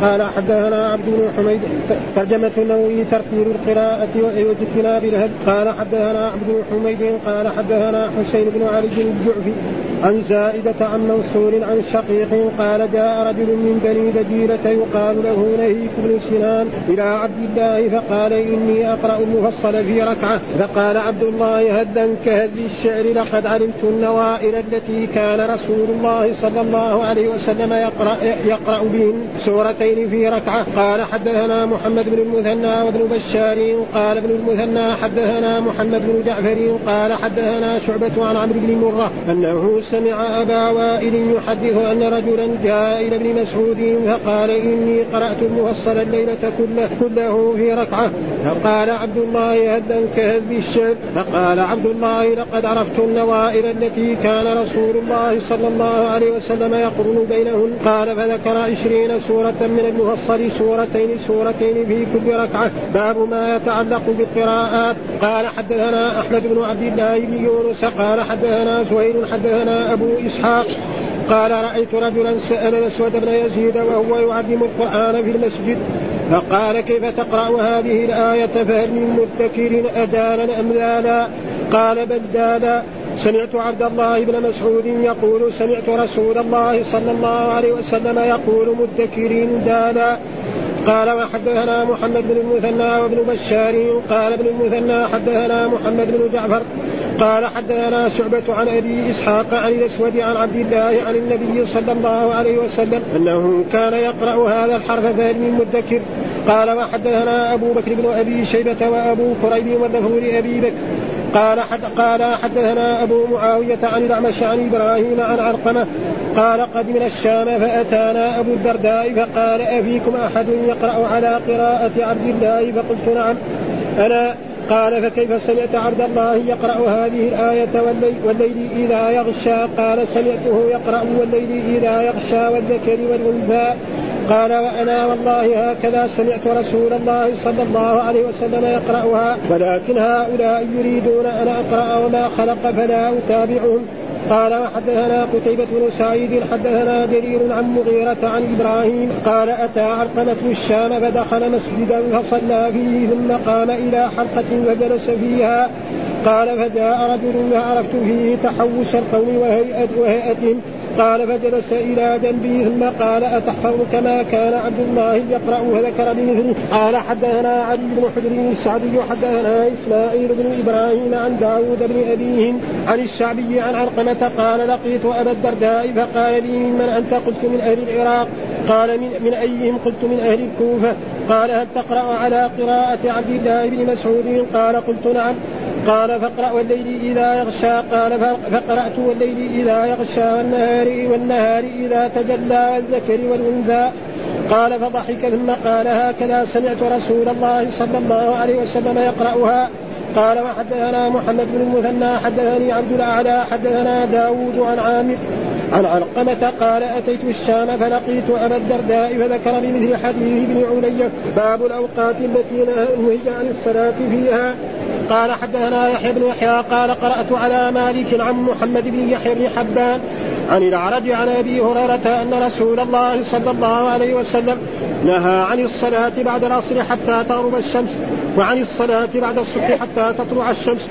قال حدثنا عبد بن حميد ترجمة النووي ترتيل القراءة واجتناب الهد قال حدثنا عبد بن حميد قال حدثنا حسين بن علي الجعفي عن زائدة عن منصور عن شقيق قال جاء رجل من بني دجيلة يقال له نهيك بن سنان إلى عبد الله فقال إني أقرأ المفصل في ركعة فقال عبد الله هدا كهد الشعر لقد علمت النوائل التي كان رسول الله صلى الله عليه وسلم يقرأ, يقرأ بهن سورتين في ركعة قال حدثنا محمد بن المثنى وابن بشار قال ابن المثنى حدثنا محمد بن جعفر قال حدثنا شعبة عن عمرو بن مرة أنه سمع أبا وائل يحدث أن رجلا جاء إلى ابن مسعود فقال إني قرأت المفصل الليلة كله, كله في ركعة. فقال عبد الله هذا كهذ الشعر فقال عبد الله لقد عرفت النظائر التي كان رسول الله صلى الله عليه وسلم يقرن بينهن. قال فذكر عشرين سورة من المفصل سورتين سورتين في كل ركعة. باب ما يتعلق بالقراءات. قال حدثنا أحمد بن عبد الله بن يونس. قال حدثنا سهيل حدثنا أبو إسحاق قال رأيت رجلا سأل الأسود بن يزيد وهو يعلم القرآن في المسجد فقال كيف تقرأ هذه الآية فهل من مدكر أدالا أم لالا قال بل دالا سمعت عبد الله بن مسعود يقول سمعت رسول الله صلى الله عليه وسلم يقول مدكرين دالا قال وحدثنا محمد بن المثنى وابن بشار. قال ابن المثنى حدثنا محمد بن جعفر. قال حدثنا شعبة عن أبي إسحاق عن الأسود عن عبد الله عن النبي صلى الله عليه وسلم أنه كان يقرأ هذا الحرف فهل من مدكر؟ قال وحدثنا أبو بكر بن أبي شيبة وأبو كريب واللفظ لأبي بكر. قال حد قال حدثنا أبو معاوية عن الأعمش عن إبراهيم عن علقمة. قال قدمنا الشام فأتانا أبو الدرداء فقال أفيكم أحد يقرأ على قراءة عبد الله؟ فقلت نعم. أنا قال فكيف سمعت عبد الله يقرأ هذه الآية والليل, إذا يغشى? قال سمعته يقرأ والليل إذا يغشى والذكر والأنثى. قال وأنا والله هكذا سمعت رسول الله صلى الله عليه وسلم يقرأها ولكن هؤلاء يريدون أن أقرأ وما خلق فلا أتابعهم. قال وحدثنا قتيبة بن سعيد حدثنا جرير عن مغيرة عن إبراهيم قال أتى علقمة الشام فدخل مسجدا فصلى فيه ثم قام إلى حلقة فجلس فيها قال فجاء رجل فعرفت فيه تحوش القوم وهيئة وهيئتهم قال فجلس إلى جنبي ثم قال أتحفظ كما كان عبد الله يقرأ وذكر بمثله قال حدثنا علي بن حجر السعدي حدثنا إسماعيل بن إبراهيم عن داود بن أبيهم عن الشعبي عن علقمة قال لقيت أبا الدرداء فقال لي ممن أنت؟ قلت من أهل العراق. قال من, من أيهم؟ قلت من أهل الكوفة. قال هل تقرأ على قراءة عبد الله بن مسعود؟ قال قلت نعم. قال فاقرأ والليل إذا يغشى. قال فقرأت والليل إذا يغشى والنهار والنهار إذا تجلى والذكر والأنثى. قال فضحك ثم قال هكذا سمعت رسول الله صلى الله عليه وسلم يقرأها. قال وحدثنا محمد بن المثنى حدثني عبد الأعلى حدثنا داود عن عامر عن علقمة قال أتيت الشام فلقيت أبا الدرداء فذكر بمثل حديث ابن علي. باب الأوقات التي نهي عن الصلاة فيها. قال حدثنا يحيى بن يحيى قال قرأت على مالك عن محمد بن يحيى بن حبان عن الأعرج عن أبي هريرة أن رسول الله صلى الله عليه وسلم نهى عن الصلاة بعد العصر حتى تغرب الشمس وعن الصلاة بعد الصبح حتى تطلع الشمس.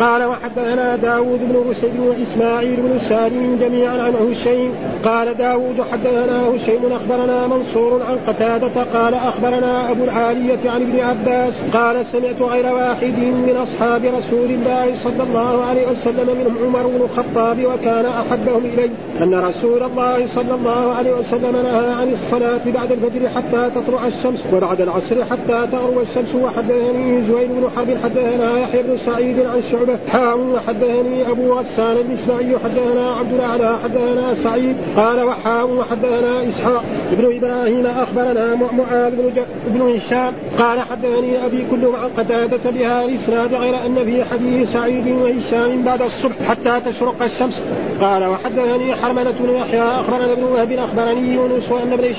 قال وحدثنا داود بن رسل وإسماعيل بن سالم جميعا عن هشيم قال داود حدثنا هشيم أخبرنا منصور عن قتادة. قال أخبرنا أبو العالية عن ابن عباس. قال سمعت غير واحد من أصحاب رسول الله صلى الله عليه وسلم منهم عمر بن الخطاب وكان أحبهم إلي. أن رسول الله صلى الله عليه وسلم نهى عن الصلاة بعد الفجر حتى تطلع الشمس وبعد العصر حتى تغرب الشمس. وحدثني زهير بن حرب. حدثنا يحيى بن سعيد عن شعبة حاء وحدثني أبو غسان الإسماعيلي حدثنا عبد الأعلى حدثنا سعيد قال وحاء وحدثنا إسحاق بن إبراهيم أخبرنا معاذ بن, بن هشام قال حدثني أبي كلهم عن قتادة بها الإسناد غير أن في حديث سعيد وهشام بعد الصبح حتى تشرق الشمس. قال وحدثني حرملة بن يحيى أخبرنا ابن وهب أخبرني يونس وأن ابن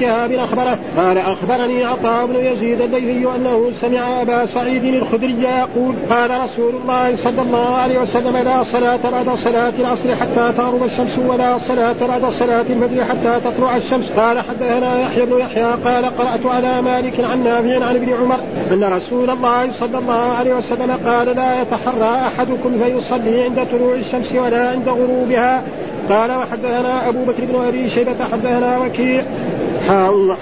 شهاب أخبره. قال أخبرني عطاء بن يزيد الليثي أنه سمع أبا سعيد الخدري يقول قال رسول الله صلى الله عليه وسلم لا صلاة بعد صلاة العصر حتى تغرب الشمس ولا صلاة بعد صلاة الفجر حتى تطلع الشمس. قال حدثنا يحيى بن يحيى قال قرأت على مالك عن نافع عن ابن عمر أن رسول الله صلى الله عليه وسلم قال لا يتحرى أحدكم فيصلي عند طلوع الشمس ولا عند غروبها. قال وحدثنا أبو بكر بن أبي شيبة حدثنا وكيع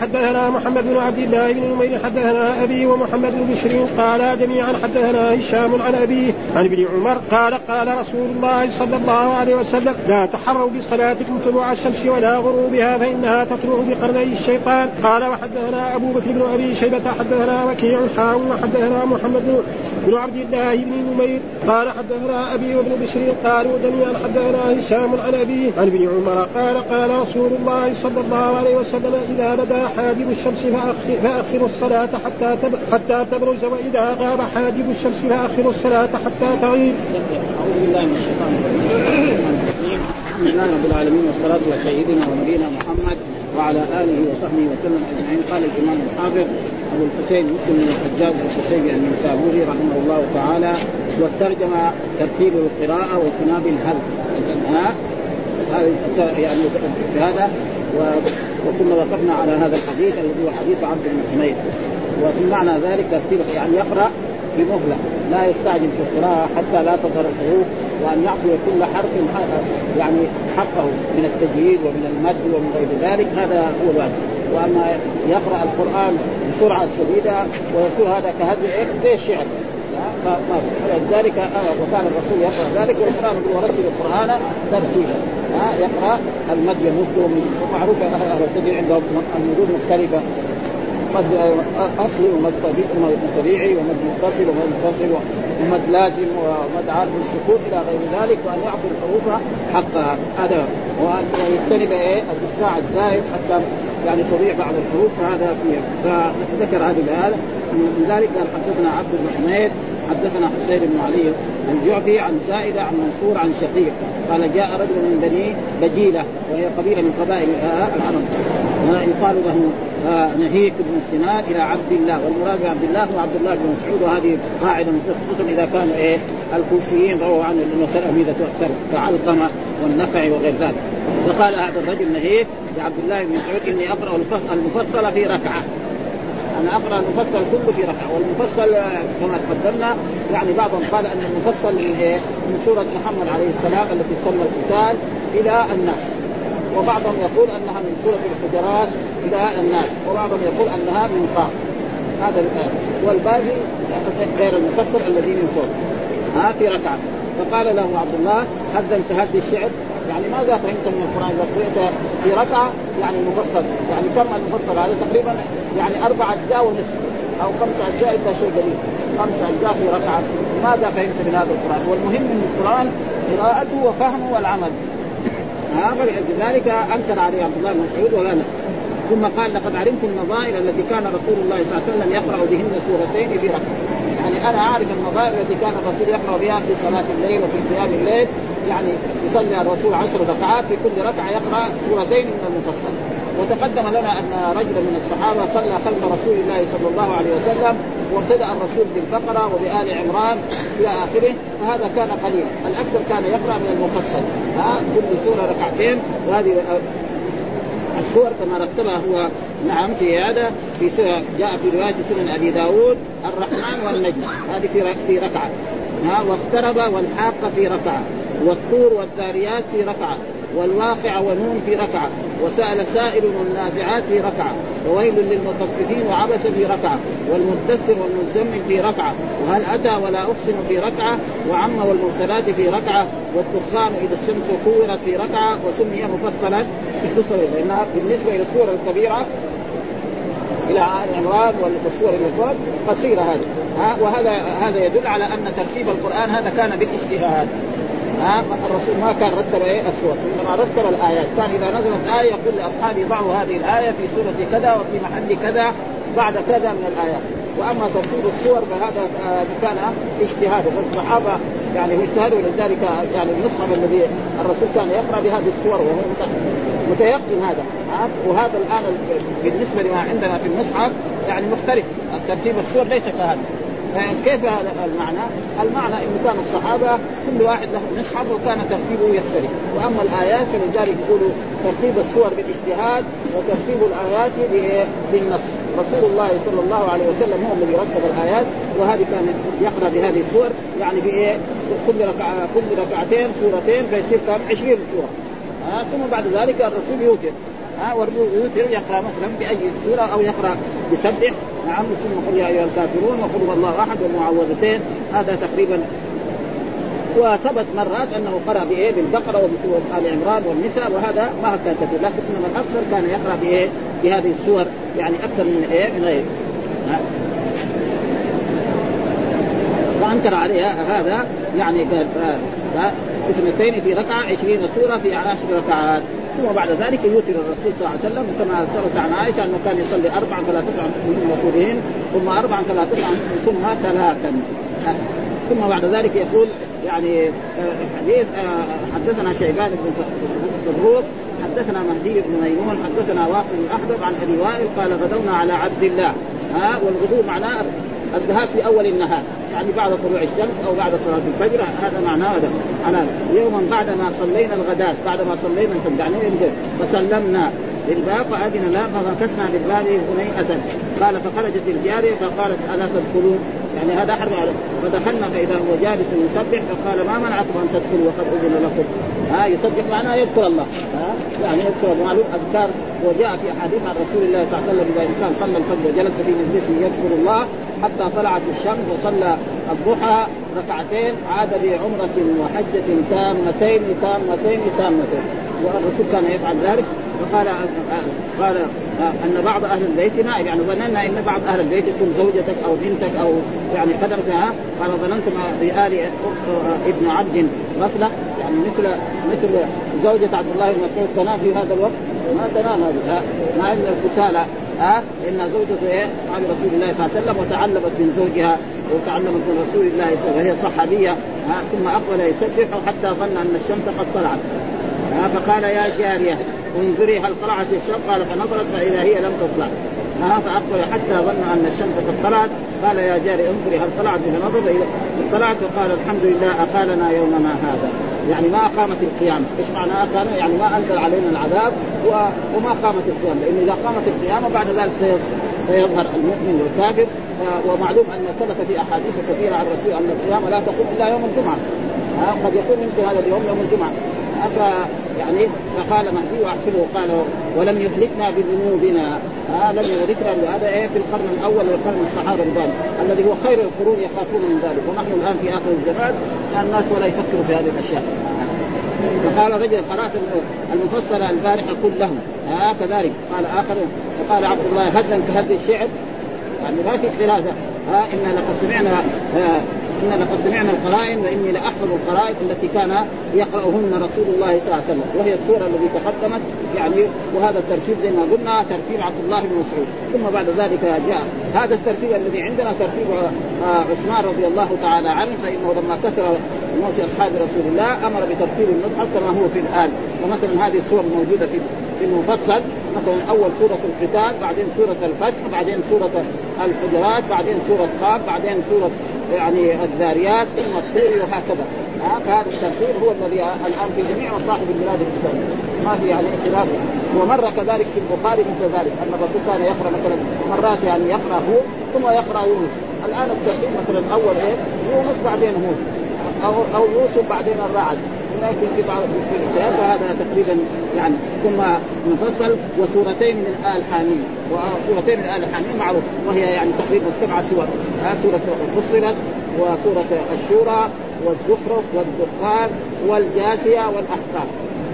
حدثنا محمد بن عبد الله بن نمير حدثنا أبي ومحمد بن بشر قال جميعا حدثنا هشام عن ابيه عن ابن عمر قال قال رسول الله صلى الله عليه وسلم لا تحروا بصلاتكم طلوع الشمس ولا غروبها فإنها تطلع بقرني الشيطان. قال وحدثنا أبو بكر بن أبي شيبة حدثنا وكيع حاو وحدثنا محمد بن عبد الله بن نمير قال حدثنا أبي وابن بشر قالوا جميعا حدثنا هشام عن ابيه عن ابن عمر قال قال رسول الله صلى الله عليه وسلم إذا بدا حاجب الشمس فأخر فأخروا الصلاة حتى حتى تبرز وإذا غاب حاجب الشمس فأخروا الصلاة حتى تغيب. أعوذ بالله من الشيطان الرجيم. الحمد لله رب العالمين والصلاة على سيدنا ونبينا محمد وعلى آله وصحبه وسلم أجمعين قال الإمام الحافظ أبو الحسين مسلم بن الحجاج الحسين النسابوري رحمه الله تعالى والترجمة ترتيب القراءة واجتناب الهل ها يعني هذا وكنا وقفنا على هذا الحديث الذي هو حديث عبد بن حميد. وفي معنى ذلك ترتيب يعني يقرأ بمهله لا يستعجل في القراءة حتى لا تظهر الحروف وأن يعطي كل حرف يعني حقه من التجويد ومن المد ومن غير ذلك هذا هو الواجب. وأما يقرأ القرآن بسرعة شديدة ويصير هذا إيه؟ زي الشعر فلذلك وكان الرسول يقرأ ذلك والقرآن يقول ورتل القرآن ترتيبا. يقرأ المد يمد ومعروف أهل التدريب عندهم المدود مختلفة. مد اصلي ومد طبيعي ومد متصل ومد متصل ومد لازم ومد عارف السكون إلى غير ذلك وأن يعطي الحروف حقها. هذا وان يجتنب إيه الدفاع الزائد حتى يعني تضيع بعض الحروف. فهذا فيها فذكر هذه الآية. من ذلك قال حدثنا عبد حميد حدثنا حسين بن علي الجعفي عن زائده عن منصور عن شقيق. قال جاء رجل من بني بجيلة وهي قبيلة من قبائل العرب. يقال له نهيك بن سنان إلى عبد الله. والمراد بعبد الله هو عبد الله بن مسعود وهذه قاعدة خصوصا إذا كانوا إيه الكوفيين رووا عنه انه تلاميذه أكثر كعلقمة والنفع وغير ذلك. فقال هذا الرجل نهيك لعبد الله بن مسعود إني أقرأ المفصل في ركعة. أنا أقرأ المفصل كله في ركعة والمفصل كما تقدمنا يعني بعضهم قال أن المفصل من إيه؟ من سورة محمد عليه السلام التي تسمى القتال إلى الناس. وبعضهم يقول أنها من سورة الحجرات إلى الناس وبعضهم يقول أنها من قاف. هذا الآية والباقي غير المفسر الذي من فوق. ها في ركعة. فقال له عبد الله هل انتهت الشعر يعني ماذا فهمت من القرآن؟ اذا قرات في ركعة يعني مفصل. يعني كم المفصل؟ هذا تقريبا يعني أربع أجزاء ونصف. أو خمس أجزاء إلا شيء قليل خمس أجزاء في ركعة. ماذا فهمت من هذا القرآن؟ والمهم من القرآن قراءته وفهمه والعمل. ها؟ فلذلك أنكر عليه عبد الله بن مسعود ولا لا. ثم قال لقد علمت النظائر التي كان رسول الله صلى الله عليه وسلم يقرأ بهن سورتين في ركعة. يعني أنا اعرف النظائر التي كان الرسول يقرأ بها في صلاة الليل وفي قيام الليل. يعني يصلي الرسول عشر ركعات في كل ركعة يقرأ سورتين من المفصل. وتقدم لنا أن رجلا من الصحابة صلى خلف رسول الله صلى الله عليه وسلم وابتدأ الرسول بالبقرة وبآل عمران إلى آخره فهذا كان قليلا، الأكثر كان يقرأ من المفصل. ها كل سورة ركعتين. وهذه السور كما رتبها هو نعم في هذا في جاء في رواية سنن أبي داود الرحمن والنجم. هذه في في ركعة. ها واقترب والحاقه في ركعة. والطور والذاريات في ركعه والواقع ونون في ركعه وسأل سائل والنازعات في ركعه وويل للمطففين وعبس في ركعه والمدثر والمزمل في ركعه وهل أتى ولا أحسن في ركعة وعم والمرسلات في ركعة والدخان إذا الشمس كورت في ركعة وسمي مفصلا اختصر لانها بالنسبة إلى السور الكبيرة إلى ال عمران والسور فوق قصيرة هذه. وهذا هذا يدل على أن ترتيب القرآن هذا كان بالاجتهاد ها الرسول ما كان رتب إيه؟ السور إنما رتب الآيات. كان إذا نزلت آية يقول لأصحابه ضعوا هذه الآية في سورة كذا وفي محل كذا بعد كذا من الآيات. وأما ترتيب السور فهذا كان اجتهاد. والصحابه يعني اجتهدوا ولذلك يعني المصحف الذي الرسول كان يقرأ بهذه السور وهو متيقن هذا. وهذا الآن بالنسبة لما عندنا في المصحف يعني مختلف. ترتيب السور ليس كهذا. كيف هذا المعنى؟ المعنى إنه كان الصحابة كل واحد له مصحف وكان ترتيبه يختلف، وأما الآيات فلذلك يقولوا ترتيب السور بالاجتهاد وترتيب الآيات بالنص، رسول الله صلى الله عليه وسلم هو الذي رتب الآيات وهذه كان يقرأ بهذه السور يعني بايه؟ كل ركعه كل ركعتين سورتين فيصير كم 20 سورة. ثم بعد ذلك الرسول يوتر ها يقرأ مثلا بأي سورة أو يقرأ بسبح. نعم ثم قل يا أيها الكافرون وقل الله أحد والمعوذتين. هذا تقريبا وثبت مرات أنه قرأ بإيه؟ بالبقرة وبسورة آل عمران والنساء وهذا ما كان كثير لكن انما الاكثر كان يقرأ بإيه؟ بهذه السور يعني أكثر من إيه؟ من غيره وأنكر عليها هذا يعني اثنتين في ركعة عشرين سورة في عشر ركعات. ثم بعد ذلك يوتر الرسول صلى الله عليه وسلم كما ثبت عن عائشة أنه كان يصلي اربعا فلا تسعا من وقودهن ثم اربعا فلا تسعا ثم ثلاثا. ثم بعد ذلك يقول يعني حديث حدثنا شيبان بن مبروك حدثنا مهدي بن ميمون حدثنا واصل بن احدب عن أبي وائل قال غدونا على عبد الله. ها والغدو معناه الذهاب في أول النهار. يعني بعد طلوع الشمس أو بعد صلاة الفجر هذا معناه هذا. على يوما بعد ما صلينا الغداة بعد ما صلينا الفجر يعني فسلمنا للباب فاذن لها فمكثنا بالباب هنيئة. قال فخرجت الجارية فقالت ألا تدخلون؟ يعني هذا حرب فدخلنا فإذا هو جالس يسبح فقال ما منعكم أن تدخلوا وقد أذن لكم؟ ها يسبح معناه يذكر الله. ها يعني يذكر معلوم أذكار وجاء في أحاديث عن رسول الله صلى الله عليه وسلم إذا انسان صلى الفجر وجلس في مجلسه يذكر الله حتى طلعت الشمس وصلى الضحى ركعتين عاد بعمرة وحجة تامتين تامتين تامتين. والرسول كان يفعل ذلك. وقال قال أن بعض أهل البيت نائب يعني ظننا إن بعض أهل البيت تكون زوجتك أو بنتك أو يعني خدمتها. قال ظننتم بآل ابن عبد غفله يعني مثل مثل زوجة عبد الله بن مسعود تنام في هذا الوقت. ما تنام هذه. ما ان الكسالى ها؟ إن زوجته إيه؟ عن رسول الله صلى الله عليه وسلم وتعلمت من زوجها وتعلمت من رسول الله صلى الله عليه وسلم وهي صحابية. ها؟ ثم أقبل يسبح حتى ظن أن الشمس قد طلعت. فقال يا جارية انظري هل طلعت الشمس؟ قال فنظرت فإذا هي لم تطلع. ها فاقبل حتى ظن أن الشمس قد طلعت قال يا جاري انظري هل طلعت فنظر فاذا طلعت وقال الحمد لله أقالنا يومنا هذا يعني ما اقامت القيامة، إيش معنى اقام؟ يعني ما أنزل علينا العذاب. وما قامت القيامة، لأنه إذا قامت القيامة بعد ذلك سيظهر المؤمن والكافر ومعلوم أن ثبت في أحاديث كثيرة عن الرسول أن القيامة لا تقوم إلا يوم الجمعة. قد يكون يمكن هذا اليوم يوم الجمعة ف يعني فقال مهدي وأحسبه. قال ولم يهلكنا بذنوبنا. آه لم يهلكنا هذا إيه؟ في القرن الأول والقرن الصحابة رضوان الذي هو خير القرون يخافون من ذلك. ونحن الآن في آخر الزمان. الناس ولا يفكروا في هذه الأشياء. فقال رجل قرأت المفصل البارحة كلهم ها آه كذلك. قال آخر. فقال عبد الله هدا كهد الشعر. يعني ما في خلاف ها آه إنا لقد سمعنا آه إن لقد سمعنا القرائن وإني لأحفظ القرائن التي كان يقرأهن رسول الله صلى الله عليه وسلم. وهي السورة التي تقدمت يعني وهذا الترتيب زي ما قلنا ترتيب عبد الله بن مسعود. ثم بعد ذلك جاء هذا الترتيب الذي عندنا ترتيب عثمان رضي الله تعالى عنه فإنه لما كثر موت أصحاب رسول الله أمر بترتيب المصحف كما هو في الآن. ومثلا هذه السور موجودة في في المفصل مثلا أول سورة القتال بعدين سورة الفتح بعدين سورة الحجرات بعدين سورة قاف بعدين سورة يعني الذاريات ثم الطور وهكذا. فهذا الترتيب هو الذي الآن في جميع مصاحف البلاد الإسلامية. ما في يعني اختلاف. ومر كذلك في البخاري مثل ذلك أن الرسول كان يقرأ مثلا مرات يعني يقرا هو ثم يقرأ يونس. الآن الترتيب مثلا الأول إيه؟ يونس بعدين هود. أو أو يوسف بعدين الرعد. في بعض الاجتهاد فهذا تقريبا يعني ثم مفصل وسورتين من آل حامين وسورتين من آل حاميم معروف وهي يعني تقريبا سبع سور. سورة فصلت وسورة الشورى والزخرف والدخان والجاثيه والأحقاف.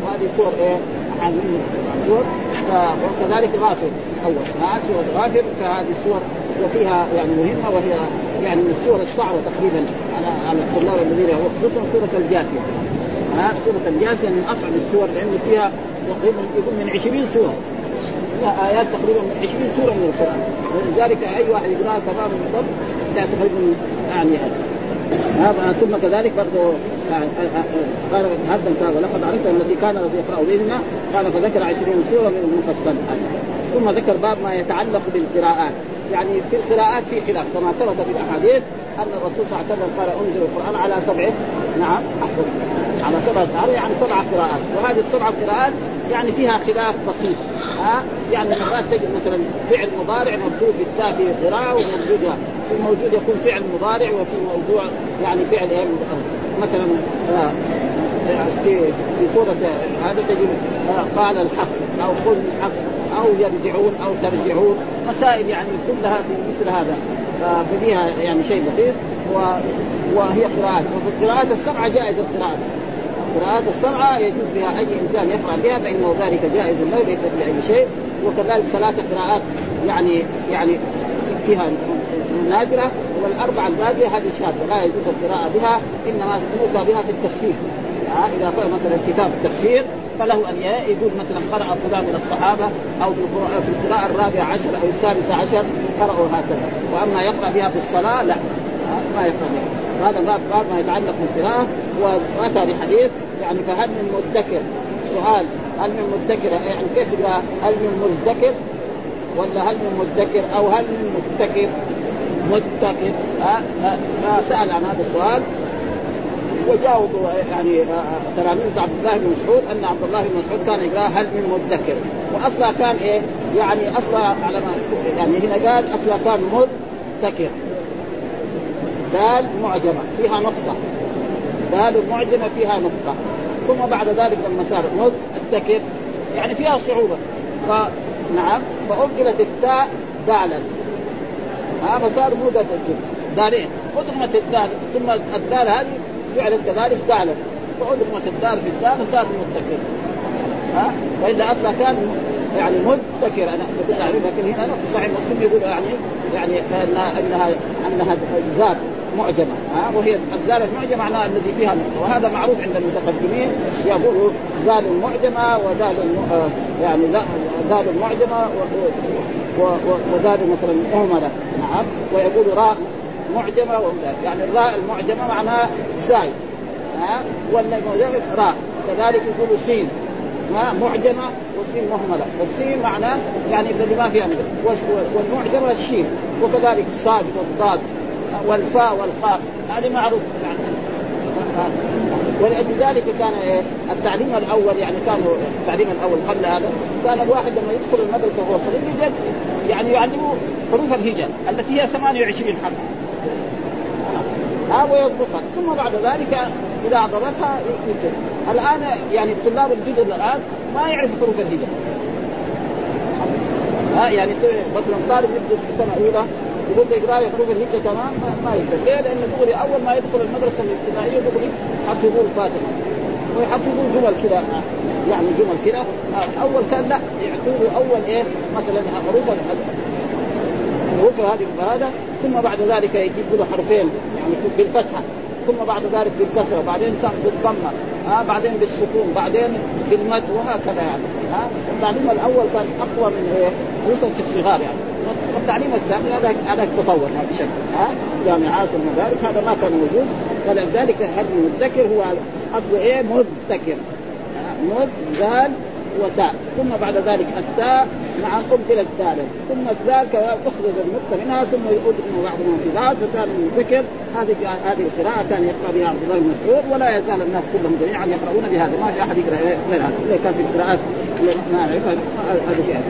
وهذه سور إيه؟ حاميم سور وكذلك غافر. أول ها سورة غافر فهذه السور وفيها يعني مهمة وهي يعني من السور الصعبة تقريبا على على الطلاب الذين خصوصا سورة الجاثيه ها سورة الجاثية من أصعب السور لأنه فيها تقريبا يكون من 20 سورة فيها آيات تقريبا من 20 سورة من القرآن. ولذلك أي واحد يقرأها تماما بالضبط تقريبا يعني هذا ثم كذلك برضه قال هذا ولقد عرفت التي كان الذي يقرأ بهما قال فذكر 20 سورة من المفصل ثم ذكر باب ما يتعلق بالقراءات. يعني في القراءات في خلاف كما ثبت في الأحاديث أن الرسول صلى الله عليه وسلم قال انزل القرآن على سبعه. نعم على سبعة يعني سبع قراءات. وهذه السبع قراءات يعني فيها خلاف بسيط. ها؟ يعني مرات تجد مثلا فعل مضارع مكتوب بالتاء في قراءة وموجود في موجود يكون فعل مضارع وفي موضوع يعني فعل إيه؟ مثلا في في سورة هذا تجد قال الحق أو قل الحق. أو يرجعون أو ترجعون. مسائل يعني كلها في مثل هذا. ففيها يعني شيء بسيط. وهي قراءات. وفي القراءات السبعة جائز القراءة. القراءات السبعة يجوز بها أي إنسان يقرأ بها فإنه ذلك جائز له ليس بأي شيء. وكذلك ثلاث قراءات يعني يعني فيها نادرة والأربعة الباقية هذه شاذة. لا يجوز القراءة بها إنما يؤتى بها في التفسير. إذا قرأ مثلا كتاب التفسير فله أن يقول مثلا قرأ فلان من الصحابة أو في القراءة الرابعة عشر أو الثالثه عشر قرأوا هكذا. وأما يقرأ بها في الصلاة لا. ما يقرأ بها. هذا باب باب ما يتعلق بالقراءة. وأتى بحديث يعني فهل من مدكر؟ سؤال هل من مدكر؟ يعني كيف يقرأ؟ هل من مدكر؟ ولا هل من مدكر؟ أو هل من متكر متكر ها أه؟ سأل عن هذا السؤال. وجاوبوا يعني تلاميذ عبد الله بن مسعود أن عبد الله بن مسعود كان يقرأ هل من مدكر. وأصلا كان إيه؟ يعني أصلا على ما يعني هنا قال أصلا كان مدكر. دال معجمة فيها نقطة. دال معجمة فيها نقطة. ثم بعد ذلك لما صار مدكر يعني فيها صعوبة. فنعم فأبدلت التاء دالا. ها فصار مدة دالين أدغمت الدال ثم الدال هذه جعلت كذلك دالا وأدغمت الدال في الدال فصار متكر ها؟ وإلا أصلا كان يعني متكر أنا لكن هنا في صحيح مسلم يقول يعني يعني انها انها إنها ذات معجمة. ها؟ وهي الذال المعجمة معناها الذي فيها نقطة. وهذا معروف عند المتقدمين. يقولوا ذال معجمة وذال يعني ذال معجمة وذال مثلا مهمله نعم. ويقول راء معجمه يعني الراء المعجمة معناها ساي. ها؟ ولا راء. كذلك يقولوا سين. ما معجمة والسين مهملة. والسين معناه يعني الذي ما فيها والمعجمة الشين. وكذلك الصاد والضاد. والفاء والخاء. هذه معروف يعني ولأجل ذلك كان إيه التعليم الأول يعني كانوا التعليم الأول قبل هذا كان الواحد لما يدخل المدرسة وهو صغير يعني يعلمه حروف الهجاء التي هي 28 حرف. ها ويضبطها ثم بعد ذلك إذا ضبطها يمكن الآن يعني الطلاب الجدد الآن ما يعرف حروف الهجاء ها يعني مثلا طالب يدرس في سنه اولى يقول لك اقرأ حروف الهجه تمام ما يقدر ليه؟ لأن دغري أول ما يدخل المدرسة الابتدائية دغري يحفظوا الفاتحة. ويحفظوا جمل كذا يعني جمل كذا. اول كان لا يعطوه اول إيه؟ مثلا حروف حروف هذه هذا ثم بعد ذلك يجيب له حرفين. يعني بالفتحة. ثم بعد ذلك بالكسرة. بعدين بالضمة. ها بعدين بالسكون. بعدين بالمد. وهكذا يعني. ها التعليم الأول كان أقوى من إيه؟ خصوصا في الصغار يعني. والتعليم الثاني هذا هذا تطور ما في شك ها جامعات والمدارس. هذا ما كان موجود. فلذلك هذا المدكر هو اصله إيه؟ مدكر. مد ذال وتاء. ثم بعد ذلك التاء مع قبلت دالا ثم الذال تخرج النقطه منها ثم انه بعضهم في بعض فكان المذكر هذه هذه القراءة كان يقرأ بها عبد الله بن مسعود ولا يزال الناس كلهم جميعا يقرؤون بهذا. ما في أحد يقرأ غير هذا الا كان في القراءات ما نعرفها هذا شيء.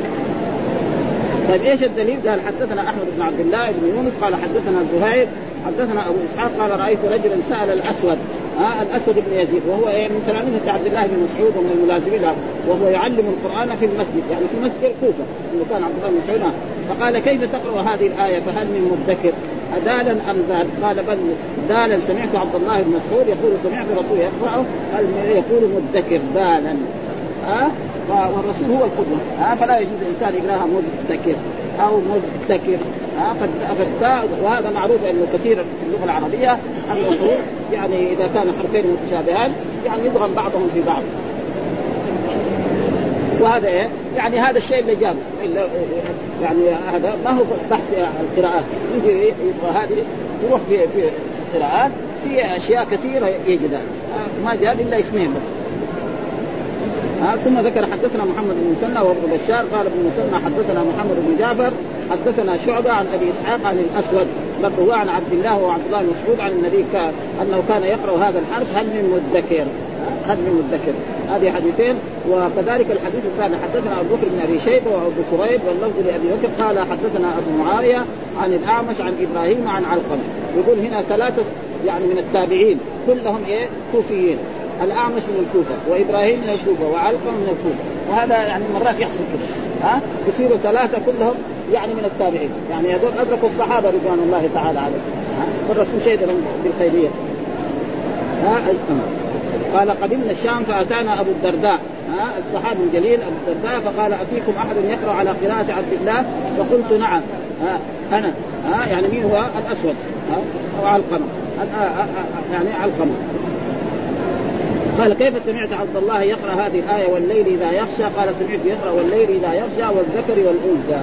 طيب إيش الدليل؟ قال حدثنا أحمد بن عبد الله بن يونس قال حدثنا زهير حدثنا أبو إسحاق قال رأيت رجلا سأل الأسود ها الأسود بن يزيد وهو إيه من تلاميذ عبد الله بن مسعود ومن الملازمين له وهو يعلم القرآن في المسجد يعني في مسجد الكوفة إنه كان عبد الله بن مسعود. فقال كيف تقرأ هذه الآية؟ فهل من مدكر؟ أدالا أم ذال؟ قال بل دالا سمعت عبد الله بن مسعود يقول سمعت الرسول يقرأه؟ يقول مدكر دالا ها؟ والرسول هو القدوة ها؟ فلا يجوز الإنسان يقراها مدكر أو مدكر ها فالتاء وهذا معروف إنه كثير في اللغة العربية. ان الحروف يعني إذا كان حرفين متشابهان يعني يضغم بعضهم في بعض. وهذا إيه؟ يعني هذا الشيء اللي جاب. يعني هذا ما هو بحث القراءات. يجي يبغى هذه يروح في في القراءات. في أشياء كثيرة يجدها. ما جاب إلا اسمين بس. ها ثم ذكر حدثنا محمد بن مسنى وابن بشار قال ابن مسنى حدثنا محمد بن جعفر حدثنا شعبة عن أبي إسحاق عن الأسود برضه عن عبد الله وعبد الله مسعود عن النبي كان أنه كان يقرأ هذا الحرف هل من مدكر هل من مدكر. هذه حديثين وكذلك الحديث الثاني حدثنا أبو بكر بن أبي شيبة وأبو كريب واللفظ لأبي بكر قال حدثنا أبو معاوية عن الأعمش عن إبراهيم عن علقمة. يقول هنا ثلاثة يعني من التابعين كلهم إيه؟ كوفيين. الأعمش من الكوفة وإبراهيم من الكوفة وعلقمة من الكوفة. وهذا يعني مرات يحصل كده. ها؟ يصيروا ثلاثة كلهم يعني من التابعين. يعني هذول أدركوا الصحابة رضوان الله تعالى عليهم. والرسول شهد لهم بالخيرية. ها؟ قال قدمنا الشام فأتانا أبو الدرداء. ها؟ الصحابي الجليل أبو الدرداء فقال أفيكم أحد يقرأ على قراءة عبد الله؟ فقلت نعم. ها؟ أنا. ها؟ يعني مين هو؟ الأسود. ها؟ أو يعني علقمة. قال كيف سمعت عبد الله يقرأ هذه الآية والليل إذا يخشى؟ قال سمعت يقرأ والليل إذا يخشى والذكر والأنثى.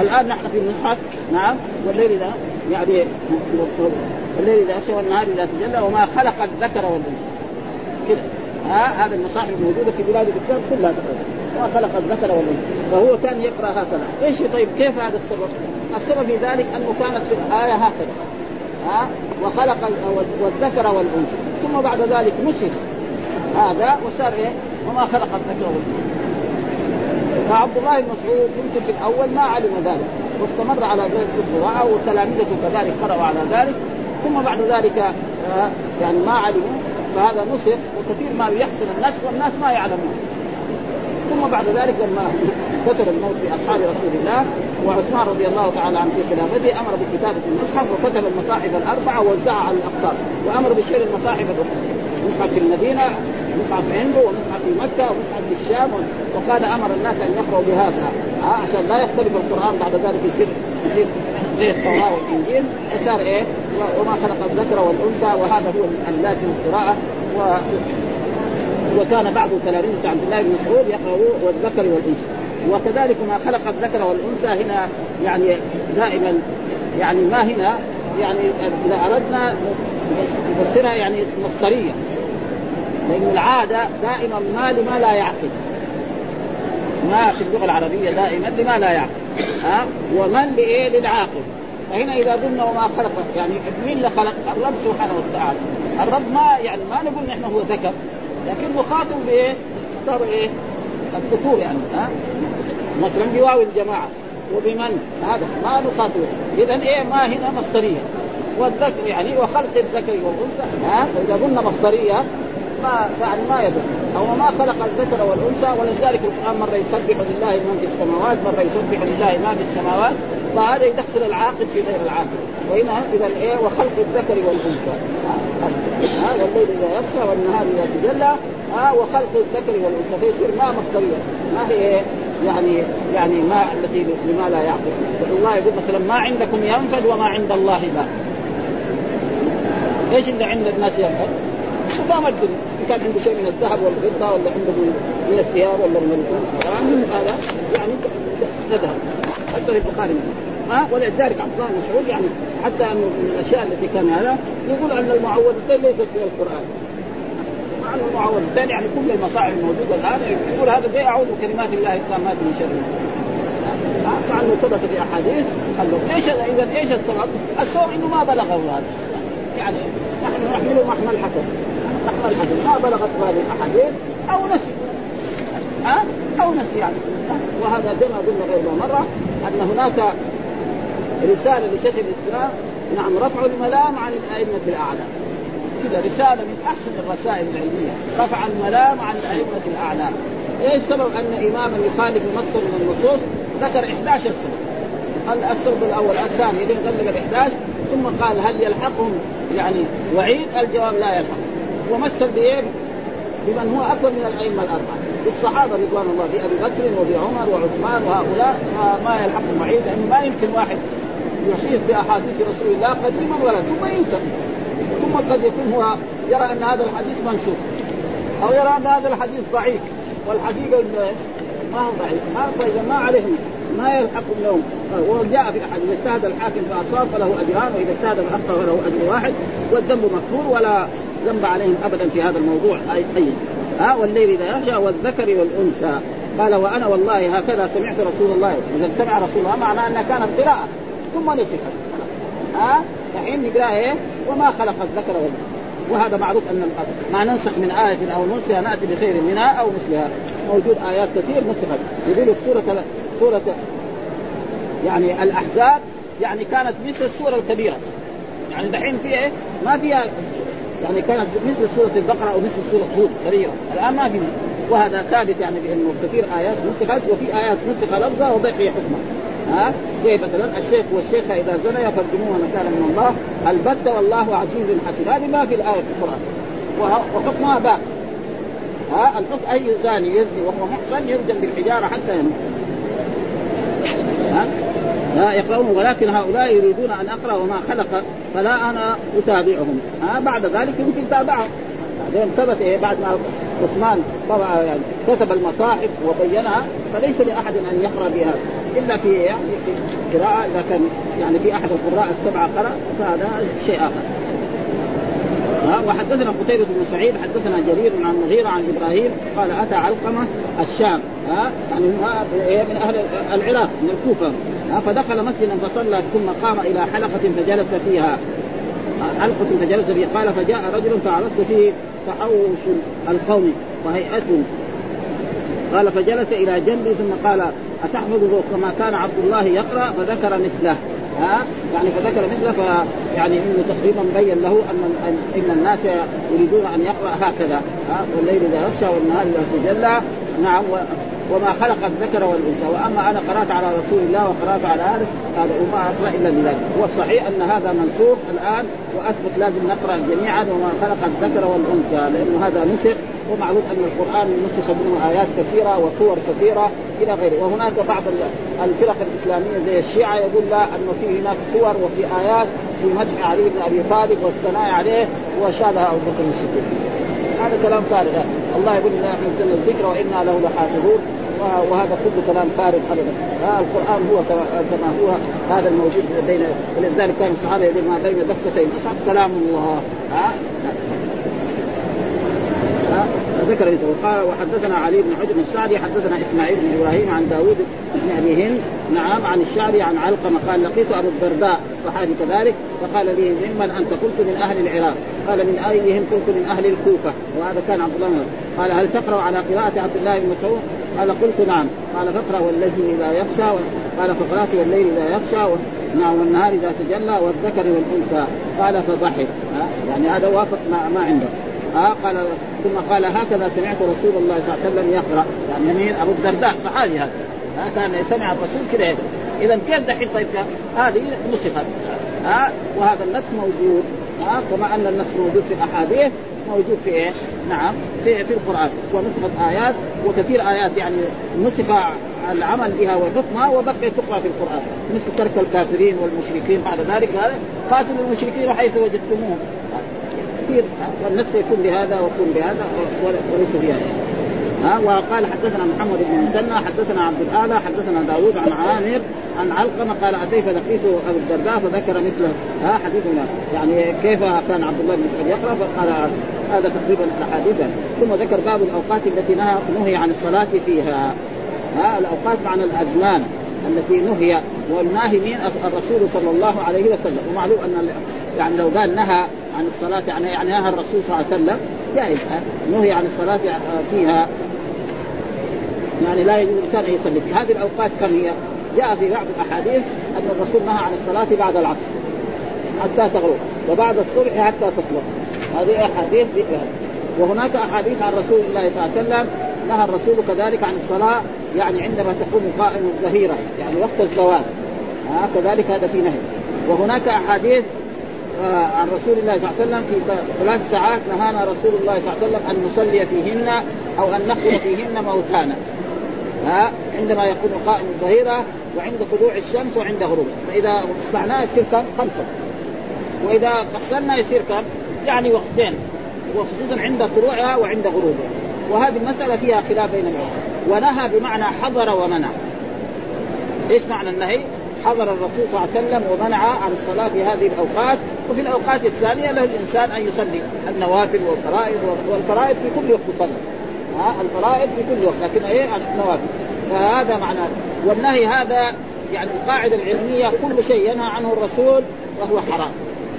الآن نحن في المصحف. نعم. والليل إذا يعني والليل إذا يخشى والنهار إذا تجلى وما خلق الذكر والأنثى. كذا ها؟ هذه المصاحف موجوده في بلاد الإسلام كلها تقريبا. ما خلق الذكر والأنثى. فهو كان يقرأ هكذا. إيش طيب؟ كيف هذا السبب؟ السبب في ذلك أنه كانت في الآية هكذا. ها؟ وخلق والذكر والأنثى. ثم بعد ذلك نسخ هذا وصار إيه؟ وما خلق الذكر والأنثى. فعبد الله بن مسعود يمكن في الأول ما علم ذلك واستمر على ذلك القراءة وتلامذته كذلك قرأوا على ذلك ثم بعد ذلك آه يعني ما علموا فهذا نسخ وكثير ما يحصل النسخ والناس ما يعلمون. ثم بعد ذلك لما كثر الموت في أصحاب رسول الله وعثمان رضي الله تعالى عنه في خلافته أمر بكتابة المصحف وكتب المصاحف الأربعة ووزعها على الاقطار وأمر بشير المصاحف الأخرى. مصحف في المدينة مصحف عنده ومصحف في مكة ومصحف في الشام وقال أمر الناس أن يقرأوا بهذا. عشان لا يختلف القرآن بعد ذلك يصير يصير زي التوراه والإنجيل. وصار إيه؟ وما خلق الذكر والأنثى وهذا هو اللازم القراءة. و وكان بعض تلاميذ عبد الله بن مسعود يقرأ والذكر والأنثى. وكذلك ما خلق الذكر والأنثى هنا يعني دائما يعني ما هنا يعني إذا أردنا نفسرها يعني مصدريه لأن العادة دائما ما لما لا يعقل ما في اللغة العربية دائما لما لا يعقل ها ومن لإيه للعاقل فهنا إذا قلنا وما خلق يعني مين اللي خلق؟ الرب سبحانه وتعالى الرب ما يعني ما نقول نحن هو ذكر لكن مخاطب بإيه؟ اختار إيه؟ الذكور يعني ها مثلا بواو الجماعة. وبمن؟ هذا ما نخاطب اذا إيه ما هنا مصدرية. والذكر يعني وخلق الذكر والأنثى. ها؟ فاذا قلنا مصدرية ما يعني ما يدل. أو ما خلق الذكر والأنثى ولذلك القرآن مرة يسبح لله من في السماوات مرة يسبح لله ما في السماوات. فهذا يدخل العاقل في غير العاقل. وهنا إذا إيه؟ وخلق الذكر والأنثى. ها؟ والليل إذا يغشى والنهار إذا تجلى. ها؟ وخلق الذكر والأنثى. فيصير ما مصدرية. ما هي إيه؟ يعني يعني ما التي لما لا يعقل. الله يقول مثلا ما عندكم ينفد وما عند الله باق إيش اللي عند الناس ينفد؟ خدام الدنيا إن كان عنده شيء من الذهب والفضة ولا عنده من الثياب ولا من هذا يعني نذهب. حتى في البخاري ها؟ ولذلك عبد الله بن مسعود يعني حتى انه من الأشياء التي كان هذا. يقول أن المعوذتين ليست من القرآن. مع المعوذتين يعني كل المصاعب الموجوده الآن. يقول هذا زي أعوذ بكلمات الله التامات من شر مع أنه ثبت في أحاديث قال له إيش إذا إيش السبب؟ السبب إنه ما بلغه هذا. يعني نحن نحمله محمل حسن محمل حسن ما بلغت هذه الأحاديث أو نسي. ها؟ أو نسي يعني. وهذا زي ما قلنا غير مرة أن هناك رسالة لشيخ الإسلام نعم رفع الملام عن الأئمة الاعلام كذا رسالة من أحسن الرسائل العلمية. رفع الملام عن الأئمة الأعلام. إيش السبب أن اماما يخالف نصا من النصوص ذكر 11 سبب السبب الأول الثاني اللي غلب ال 11 ثم قال هل يلحقهم؟ يعني وعيد؟ الجواب لا يلحق. ومثل بإيه؟ بمن هو أكبر من الأئمة الأربعة. بالصحابة رضوان الله بأبي بكر وبعمر وعثمان وهؤلاء ما يلحقهم وعيد لأنه ما يمكن واحد يصير في احاديث رسول الله قديما ولا ثم ينسى. ثم قد يكون هو يرى أن هذا الحديث منسوخ أو يرى أن هذا الحديث ضعيف والحقيقة ما هو ضعيف. ما فاذا ما عليهم ما يلحق لهم وجاء في احد إذا اجتهد الحاكم فأصاب فله أجران وإذا اجتهد فاخطا فله أجر واحد والذنب مغفور ولا ذنب عليهم ابدا في هذا الموضوع. اي أي. ها والليل إذا يغشى والذكر والأنثى. قال وأنا والله هكذا سمعت رسول الله إذا سمع رسول الله معناه انها كانت قراءه ثم نسخت ها؟ الحين نقرأ إيه؟ وما خلق الذكر والأنثى. وهذا معروف أن ما ننسخ من آية أو ننسها نأتي بخير منها أو مثلها. موجود آيات كثير نسخت يقول سورة سورة يعني الأحزاب يعني كانت مثل السورة الكبيرة. يعني دحين فيها إيه؟ ما فيها يعني كانت مثل سورة البقرة أو مثل سورة هود كبيرة. الآن ما في وهذا ثابت يعني بأنه كثير آيات نسخت وفي آيات نسخ لفظها وبقي حكمها. ها؟ زي مثلا الشيخ والشيخة إذا زنيا فارجموها مكانا من الله البتة والله عزيز حكيم؟ هذه ما في الآية في القرآن. وحكمها باقي ها؟ الحكم أي زاني يزني وهو محصن يرجم بالحجارة حتى يموت. ها؟ لا يقرؤون ولكن هؤلاء يريدون أن أقرأ وما خلق فلا أنا أتابعهم. ها؟ بعد ذلك يمكن تابعهم. بعدين ثبت إيه؟ بعد ما عثمان طبع يعني كتب المصاحف وبينها فليس لأحد أن يقرأ بها. إلا في يعني في قراءة اذا كان يعني في أحد القراء السبعة قرأ فهذا شيء آخر. وحدثنا قتيبة بن سعيد حدثنا جرير عن مغيرة عن إبراهيم قال أتى علقمة الشام ها يعني من أهل العراق من الكوفة فدخل مسجدا فصلى ثم قام إلى حلقة فجلس فيها. حلقة فجلس فيها قال فجاء رجل فعرفت فيه تحوش القوم وهيئته قال فجلس إلى جنبي ثم قال اتحفظه كما كان عبد الله يقرأ فذكر مثله. ها؟ يعني فذكر مثله ف يعني إنه تقريبا بين له ان ان الناس يريدون أن يقرأ هكذا. ها؟ والليل إذا يغشى والنهار إذا تجلى. نعم وما خلق الذكر والأنثى. وأما أنا قرأت على رسول الله وقرأت على آله هذا وما اقرا إلا بذلك. هو الصحيح أن هذا منسوخ الآن وأثبت لازم نقرأ جميعا وما خلق الذكر والأنثى لأنه هذا نسخ ومعلوم أن القرآن نسخ منه آيات كثيرة وصور كثيرة إلى غيره. وهناك بعض الفرق الإسلامية زي الشيعة يقول لا انه في هناك صور وفي آيات في مدح علي بن أبي طالب والثناء عليه وشابه أبو بكر الصديق. هذا كلام فارغ. الله يقول انا نحن نزلنا الذكر وإنا له لحافظون. وهذا كله كلام فارغ ابدا. القرآن هو كما هو. هذا الموجود بين ولذلك كان الصحابة يقول ما بين دفتين. أصعب كلام الله. ها؟ ذكر قال وحدثنا علي بن حجر السعدي حدثنا إسماعيل بن إبراهيم عن داوود بن أبي هند نعم عن الشعبي عن علقمة قال لقيت أبو الدرداء الصحابي كذلك فقال لي ممن أنت قلت من أهل العراق. قال من أيهم قلت من أهل الكوفة؟ وهذا كان عبد الله قال هل تقرأ على قراءة عبد الله بن مسعود؟ قال قلت نعم. قال فاقرأ والليل إذا يخشى قال فقرات والليل إذا يخشى نعم والنهار إذا تجلى والذكر والأنثى. قال فضحك. يعني هذا وافق ما, ما عنده. ها قال ثم قال هكذا سمعت رسول الله صلى الله عليه وسلم يقرأ. يعني مين أبو الدرداء صحابي هذا. ها كان سمع الرسول كذا اذا كيف دحين؟ طيب هذه نسخت. ها وهذا النص موجود. ها كما أن النص موجود في الاحاديث موجود في إيش؟ نعم في في القرآن. ونسخت آيات وكثير آيات يعني نسخ العمل بها وحكمها وبقي تقرأ في القرآن. مثل ترك الكافرين والمشركين بعد ذلك قاتلوا المشركين حيث وجدتموهم. كثير. والنفس يكون بهذا ويكون بهذا وليس بهذا ها وقال حدثنا محمد بن مسنى حدثنا عبد الأعلى حدثنا داوود عن عامر عن علقمة قال أتيت لقيت أبو الدرداء فذكر مثله. ها حديثنا يعني كيف كان عبد الله بن مسعود يقرأ؟ فقال هذا تقريبا الاحاديث ثم ذكر باب الأوقات التي نهى نهي عن الصلاة فيها. ها الأوقات معنى الأزمان التي نهي والناهي مين الرسول صلى الله عليه وسلم. ومعلوم أن يعني لو قال نهى عن الصلاة يعني يعني نهى الرسول صلى الله عليه وسلم جائز. نهي عن الصلاة فيها. يعني لا يجوز الإنسان أن يصلي في هذه الأوقات كم هي؟ جاء في بعض الأحاديث أن الرسول نهى عن الصلاة بعد العصر حتى تغرب وبعد الصبح حتى تطلق هذه أحاديث وهناك أحاديث عن رسول الله صلى الله عليه وسلم نهى الرسول كذلك عن الصلاة يعني عندما تقوم قائم الظهيرة يعني وقت الزوال. آه كذلك هذا في نهي. وهناك أحاديث عن رسول الله صلى الله عليه وسلم في ثلاث ساعات نهانا رسول الله صلى الله عليه وسلم أن نصلي فيهن أو أن نقتل فيهن موتانا. ها عندما يكون قائم الظهيرة وعند طلوع الشمس وعند غروبها. فإذا اصبحناه يصير كم؟ خمسة. وإذا قصرنا يصير كم؟ يعني وقتين. وخصوصا عند طلوعها وعند غروبها. وهذه المسألة فيها خلاف بين العلماء. ونهى بمعنى حضر ومنع. إيش معنى النهي؟ حضر الرسول صلى الله عليه وسلم ومنع عن الصلاة في هذه الأوقات. وفي الأوقات الثانية له الإنسان أن يصلي. النوافل والفرائض والفرائض في كل وقت ها الفرائض في كل وقت لكن إيه؟ النوافل. فهذا معناه. والنهي هذا يعني القاعدة العلمية كل شيء ينهى عنه الرسول فهو حرام.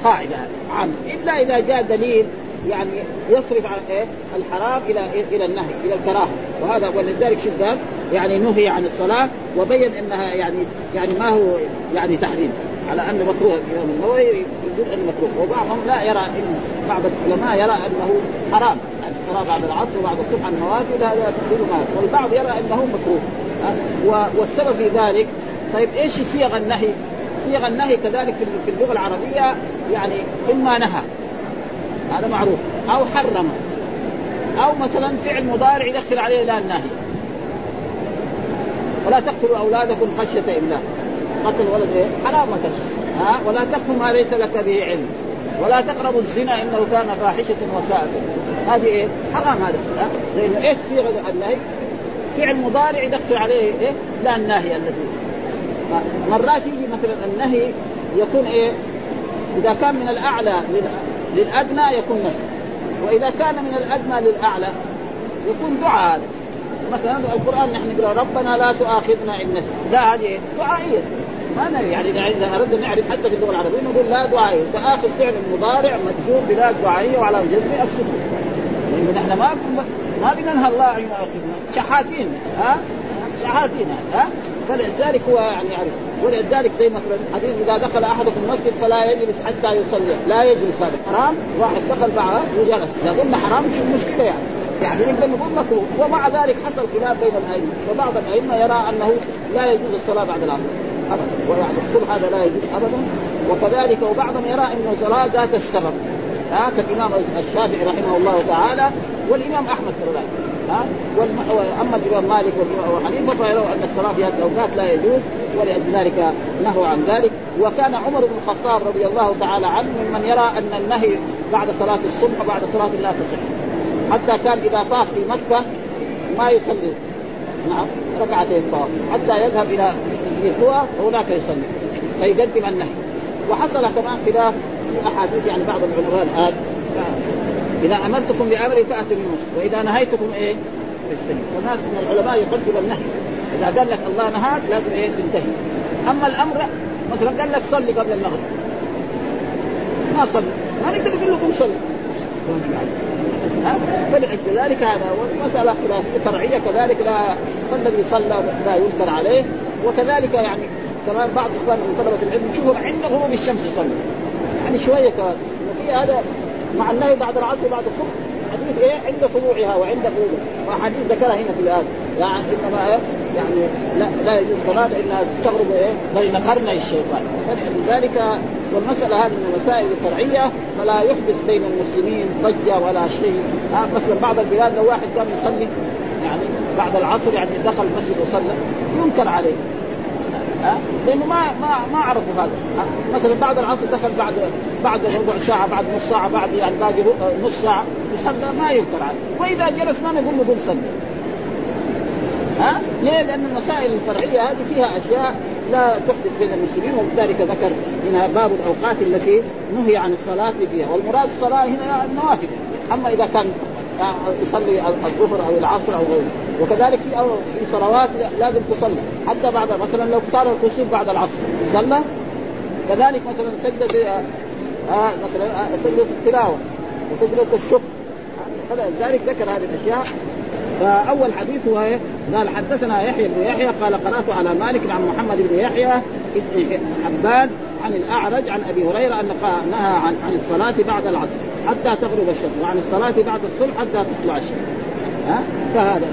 قاعدة عامة. إلا إذا جاء دليل يعني يصرف عن إيه؟ الحرام إلى إلى النهي إلى الكراهة. وهذا ولذلك شو قال يعني نهي عن الصلاة وبين إنها يعني يعني ما هو يعني تحريم. على انه مكروه الامام النووي يقول انه مكروه وبعضهم لا يرى إن بعض العلماء يرى أنه حرام. يعني الصلاة بعد العصر وبعد الصبح النوافل هذا تقول ما والبعض يرى أنه مكروه. والسبب في ذلك طيب إيش صيغ النهي؟ صيغ النهي كذلك في اللغة العربية يعني إما نهى. هذا معروف أو حرم أو مثلا فعل مضارع يدخل عليه لا النهي ولا تقتلوا أولادكم خشية إملاق قتل ولد إيه؟ حرام ها ولا تقف ما ليس لك به علم ولا تقربوا الزنا إنه كان فاحشة وساء هذه إيه؟ حرام هذا ها؟ لأنه إيش صيغه النهي؟ فعل مضارع يدخل عليه إيه؟ لا الناهي الذي مرات يجي مثلا النهي يكون إيه؟ إذا كان من الأعلى للأدنى يكون نهي وإذا كان من الأدنى للأعلى يكون دعاء هذا. مثلا القرآن نحن نقرا ربنا لا تؤاخذنا إن نسينا. لا هذه دعائية. ما يعني إذا اردنا نعرف حتى في اللغة العربية نقول لا دعائية. فاخر فعل مضارع مجزوم بلا دعائية وعلى جزم السكون. لأنه نحن ما ما بننهى الله أن يؤاخذنا. شحاتين ها؟ شحاتين ها؟ فلذلك هو يعني يعرف ولذلك زي مثلا حديث إذا دخل أحدكم المسجد فلا يجلس حتى يصلي. لا يجلس هذا. حرام. واحد دخل معه وجلس. إذا قلنا حرام مش مشكله يعني؟ يعني نقدر نقول مكروه ومع ذلك حصل خلاف بين الأئمة. فبعض الأئمة يرى أنه لا يجوز الصلاة بعد العصر. ابدا. ويعني الصبح هذا لا يجوز ابدا. وكذلك وبعضهم يرى انه صلاه ذات السبب. ها كالإمام الشافعي رحمه الله تعالى والإمام أحمد كذلك ها؟ اما الإمام مالك والإمام حنيفة فيرون أن الصلاة في هذه الأوقات لا يجوز ولأجل ذلك نهوا عن ذلك. وكان عمر بن الخطاب رضي الله تعالى عنه ممن يرى أن النهي بعد صلاة الصبح وبعد صلاة لا تصح. حتى كان إذا طاف في مكة ما يصلي. نعم ركعتين طواف. حتى يذهب إلى القوى وهناك يصلي. فيقدم النهي. وحصل كمان خلاف في أحاديث يعني بعض العلماء الآن. إذا امرتكم بأمر فأتوا منه وإذا نهيتكم إيه؟ فاجتنبوا. فالناس من العلماء يقدم النهي. إذا قال لك الله نهاك لازم إيه؟ تنتهي. أما الأمر مثلا قال لك صلي قبل المغرب. ما صلي. ما نقدر نقول لكم صلي. فلأجل ذلك هذا والمسألة خلافية فرعية كذلك لا فالذي صلى لا ينكر عليه. وكذلك يعني كمان بعض اخوان من طلبة العلم يشوفوا عند غروب الشمس يصلي. يعني شوية كمان. في هذا مع النهي بعد العصر بعد الصبح حديث إيه؟ عند طلوعها وعند غروبها. وحديث ذكرها هنا في الآية. يعني إنما إيه؟ يعني لا لا يجوز الصلاه انها تغرب إيه؟ بين قرني الشيطان. لذلك والمسألة هذه من المسائل الفرعيه فلا يحدث بين المسلمين ضجة ولا شيء. مثلا بعض البلاد لو واحد قام يصلي يعني بعد العصر يعني دخل المسجد وصلى ينكر عليه. ها؟ لأنه ما ما ما عرفوا هذا مثلا بعد العصر دخل بعد بعد ربع ساعة بعد نص ساعة بعد يعني باقي نص ساعة يصلى ما ينكر عليه وإذا جلس ما نقول له قم صلي. ها؟ ليه؟ لأن المسائل الفرعية هذه فيها أشياء لا تحدث بين المسلمين ولذلك ذكر هنا باب الأوقات التي نهي عن الصلاة فيها. والمراد الصلاة هنا النوافل. أما إذا كان يصلي الظهر أو العصر أو غيره. وكذلك في في صلوات لازم تصلى حتى بعد مثلا لو صار الكسوف بعد العصر. صلى؟ كذلك مثلا سجدة آه مثلا آه سجدة التلاوة وسجدة الشكر. فلذلك ذكر هذه الأشياء. فأول حديث هو قال حدثنا يحيى بن يحيى قال قرأت على مالك عن محمد بن يحيى بن حبان عن الأعرج عن أبي هريرة أن نهى عن عن الصلاة بعد العصر حتى تغرب الشمس وعن الصلاة بعد الصبح حتى تطلع الشمس. ها؟ فهذا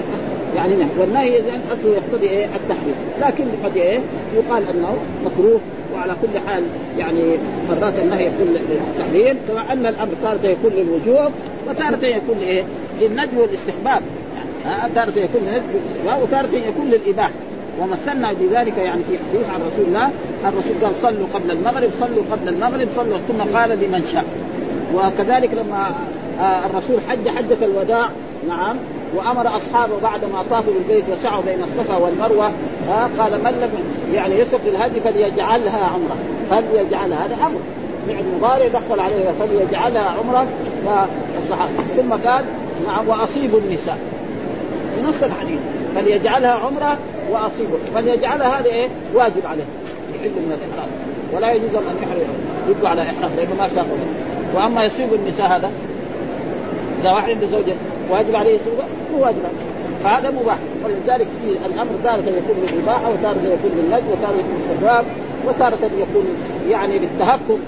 يعني نهي والنهي اذا اصله يقتضي إيه؟ التحريم. لكن قد إيه؟ يقال أنه مكروه وعلى كل حال يعني مرات النهي يكون للتحريم كما أن الأمر تارة يكون للوجوب وتارة يكون إيه للندب والاستحباب. يعني تارة يكون للندب والاستحباب وتارة يكون للإباحة. ومثلنا بذلك يعني في حديث عن رسول الله. الرسول قال صلوا قبل المغرب صلوا قبل المغرب صلوا. ثم قال لمن شاء. وكذلك لما الرسول حج حجة الوداع نعم وأمر أصحابه بعد ما طافوا بالبيت وسعوا بين الصفا والمروة قال من لم يعني يسق الهدي فليجعلها عمرة. فليجعلها هذا أمر. فعل مضارع دخل عليها فليجعلها عمرة. فالصحابه ثم قال نعم وأصيبوا النساء. في نص الحديث. فليجعلها عمرة وأصيبه. فليجعلها هذا إيه؟ واجب عليه. يحل من الإحرام. ولا يجوز أن يحرم يبقى على إحرام لأنه ما ساقه وأما يصيب النساء هذا إذا واحد عنده زوجة واجب عليه يصيبه؟ مو واجب عليه. فهذا مباح. ولذلك في الأمر تارة يكون بالاباحه وتارة يكون بالنجم وتارة يكون بالسباب وتارة يكون يعني بالتهكم.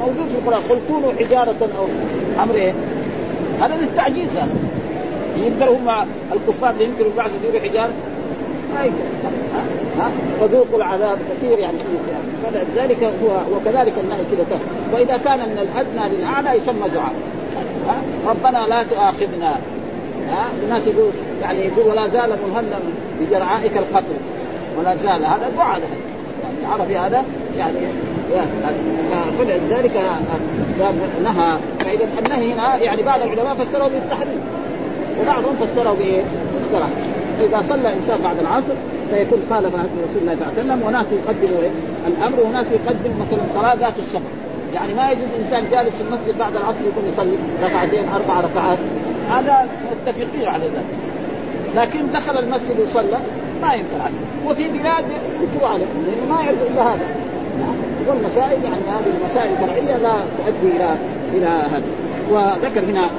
موجود في القرآن. قل كونوا حجارة أو أمر إيه؟ هذا للتعجيز هذا. يقدر هم الكفار اللي ينكروا البعث يصيروا حجاره ما يقدر. ها؟ فذوقوا العذاب كثير يعني. فلذلك هو وكذلك النهي كذا وإذا كان من الأدنى للأعلى يسمى دعاء. ربنا لا تؤاخذنا. ها؟ الناس يقول يعني يقول ولا زال مهنا بجرعائك القتل. ولا زال. هذا دعاء له. يعني عرفي هذا؟ يعني فلذلك نهى. فإذا النهي هنا يعني بعض العلماء فسره بالتحريم وبعضهم فسره بإيه؟ بالكراهه فاذا صلى الإنسان بعد العصر فيكون خالف رسول الله صلى الله عليه وسلم وناس يقدموا إيه؟ الأمر وناس يقدم مثلا صلاة ذات السفر يعني ما يجوز إنسان جالس في المسجد بعد العصر يكون يصلي ركعتين أربع ركعات. هذا متفقين على ذلك. لكن دخل المسجد وصلى ما ينكر عليه. وفي بلاد ينكروا عليه. لأنه ما يعرف إلا هذا. والمسائل يعني هذه المسائل الفرعيه لا تؤدي إلى إلى هذا. وذكر هنا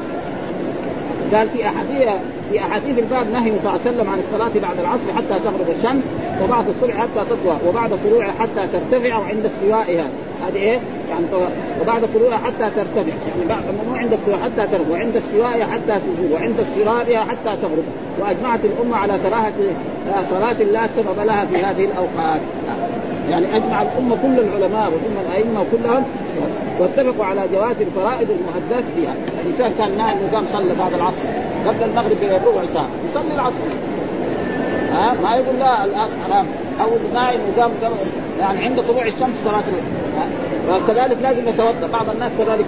قال في احاديث في أحاديث الباب نهي صلى الله عليه وسلم عن الصلاة بعد العصر حتى تغرب الشمس وبعد الصبح حتى تطلع وبعد طلوعها حتى ترتفع وعند استوائها. هذه إيه؟ يعني وبعد طلوعها حتى ترتفع. يعني مو عند الطلوع حتى تغرب وعند استوائها حتى تزول وعند اصفرارها حتى تغرب. وأجمعت الأمة على كراهه صلاة لا سبب لها في هذه الأوقات. يعني أجمع الأمة كل العلماء وثم الأئمة كلهم واتفقوا على جواز الفرائض المؤدات فيها، الانسان كان نائم وقام صلى بعد العصر قبل المغرب بربع ساعة يصلي العصر. ها؟ ما يقول لا الآن حرام. أو نائم وقام يعني عند طلوع الشمس صلاة وكذلك لازم يتوضأ. بعض الناس كذلك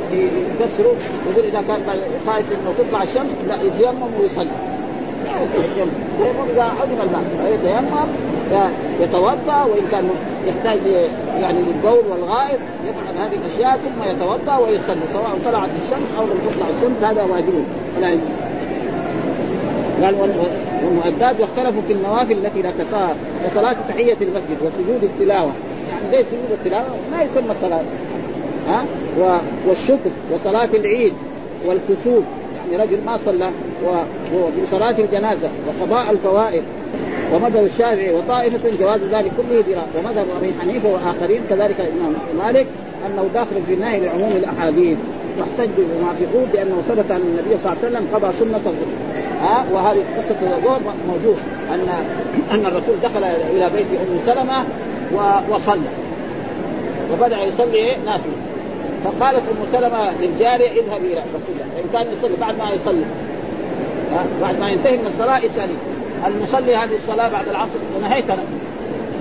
يفسروا يقول إذا كان خايف إنه تطلع الشمس لا يتيمم ويصلي. يتيمم إذا عدم الماء. يتيمم يتوضأ وإن كان يحتاج يعني للبول والغائط يفعل هذه الأشياء ثم يتوضأ ويصلي سواء طلعت الشمس أو لم تطلع الشمس هذا واجب. يجب قال والمؤدات واختلفوا في النوافل التي لا تسار كصلاة تحية المسجد وسجود التلاوة. يعني زي سجود التلاوة؟ ما يسمى صلاة ها؟ والشكر وصلاة العيد والكسوف. يعني رجل ما صلى وصلاة الجنازة وقضاء الفوائد. ومذهب الشافعي وطائفة جواز ذلك كله دراء. ومذهب أبي حنيفة وآخرين كذلك الإمام مالك أنه داخل في النهي لعموم الأحاديث. واحتجوا المنافقون بأنه ثبت أن النبي صلى الله عليه وسلم قضى سنة الظهر. ها؟ وهذه قصة الظهر موجود. أن أن الرسول دخل إلى بيت أم سلمة وصلى. وبدأ يصلي نافلة. فقالت أم سلمة للجارية اذهبي إلى رسول الله. كان يصلي بعد ما يصلي. بعد ما ينتهي من الصلاة اسألي. هل نصلي هذه الصلاة بعد العصر؟ ونهيت أنا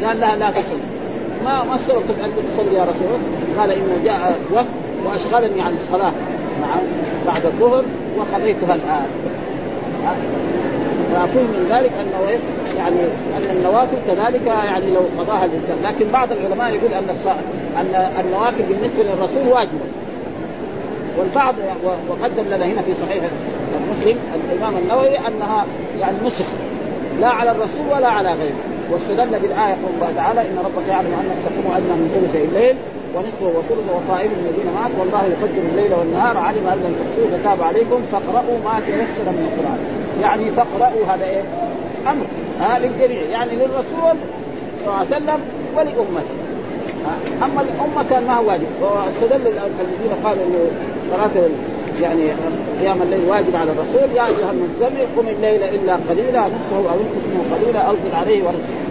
قال لها لا تصلي. ما ما السبب ان تصلي يا رسول الله؟ قال انه جاء وقت وأشغلني عن الصلاة. نعم. بعد الظهر وقضيتها الآن. فأكون من ذلك انه؟ يعني أن النوافل كذلك يعني لو قضاها الإنسان، لكن بعض العلماء يقول أن أن النوافل بالنسبة للرسول واجبة. والبعض وقدم لنا هنا في صحيح مسلم الإمام النووي أنها يعني نسخ. لا على الرسول ولا على غيره. واستدل بالآية قول الله تعالى إن ربك يعلم انك تقوم أدنى من ثلثي الليل ونصفه وثلثه وطائف من الذين معك والله يقدر الليل والنهار. علم أن لم تحصوه فتاب عليكم فاقرأوا ما تيسر من القرآن. يعني فاقرأوا هذا إيه؟ أمر. ها للجميع. يعني للرسول صلى الله عليه وسلم ولأمته. أما الأمة كان ما هو واجب. واستدل الذين قالوا إنه صلاة يعني قيام الليل واجب على الرسول يا أيها المزمل قم الليل إلا قليلا نصفه أو انقص منه قليلا أو زد عليه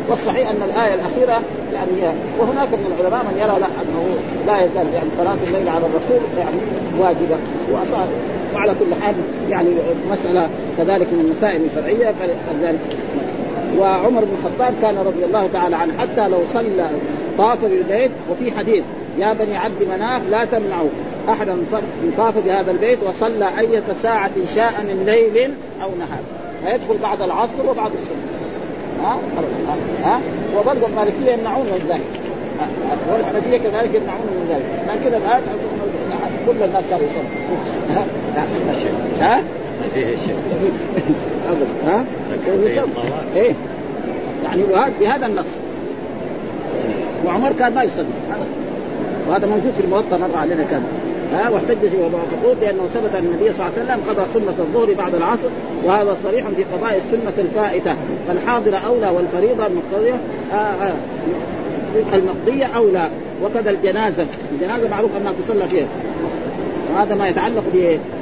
والصحيح أن الآية الأخيرة يعني وهناك من العلماء من يرى لا أنه لا يزال يعني صلاة الليل على الرسول يعني واجبة واصاب وعلى كل حال يعني مسألة كذلك من المسائل الفرعيه فلذلك وعمر بن الخطاب كان رضي الله تعالى عنه حتى لو صلى طاف بالبيت وفي حديث يا بني عبد مناف لا تمنعوا. احدا طاف بهذا البيت وصلى اية ساعة شاء من ليل أو نهار. فيدخل بعد العصر وبعد الصبح. ها؟ ها؟ وبرضه المالكية يمنعون من ذلك. والحنفية كذلك يمنعون من ذلك. لكن الان كل الناس صاروا يصلوا. ها؟ ها؟ إيه. يعني بهذا النص. وعمر كان ما يصلي. وهذا موجود في الموطأ مر علينا كان. ها واحتج وضع لأنه ثبت أن النبي صلى الله عليه وسلم قضى سنة الظهر بعد العصر وهذا صريح في قضاء السنة الفائتة. فالحاضر أولى والفريضة المقتضية آه آه المقضية أولى. وكذا الجنازة، الجنازة معروف أنها تصلى فيها. وهذا ما يتعلق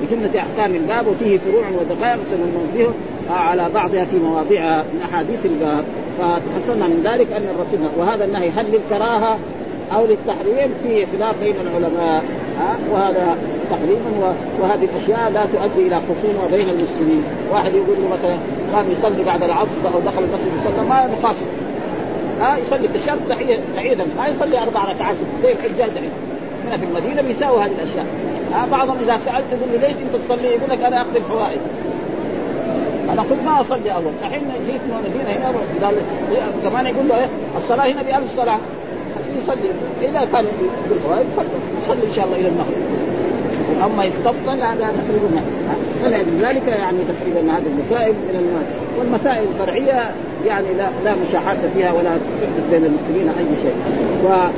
بجملة أحكام الباب وفيه فروع ودقائق سننبه على بعضها في مواضعها من أحاديث الباب. فتحصلنا من ذلك أن الرسول وهذا النهي هل للكراهة أو للتحريم؟ في خلاف بين العلماء. ها وهذا تحريم وهذه الاشياء لا تؤدي إلى خصومة بين المسلمين، واحد يقول له مثلا قام يصلي بعد العصر أو دخل المسجد يصلي ما مخاصم ها يصلي كشرط تحيه تعيدا ما يصلي أربع ركعات زي الحجاج دحين هنا في المدينة بيساووا هذه الأشياء. ها بعضهم إذا سألت تقول له ليش أنت تصلي؟ يقول لك أنا أقضي الفوائد. أنا كنت ما أصلي أول. الحين جيت من المدينة هنا قال كمان يقول له إيه الصلاة هنا بألف صلاة. يصلي. إذا كان بالفوائد يصلي. إن شاء الله إلى المغرب. أما يستبطل هذا تقريبا فلذلك يعني تقريبا هذه المسائل من المال والمسائل الفرعية يعني لا لا مشاحات فيها ولا تحدث بين المسلمين أي شيء.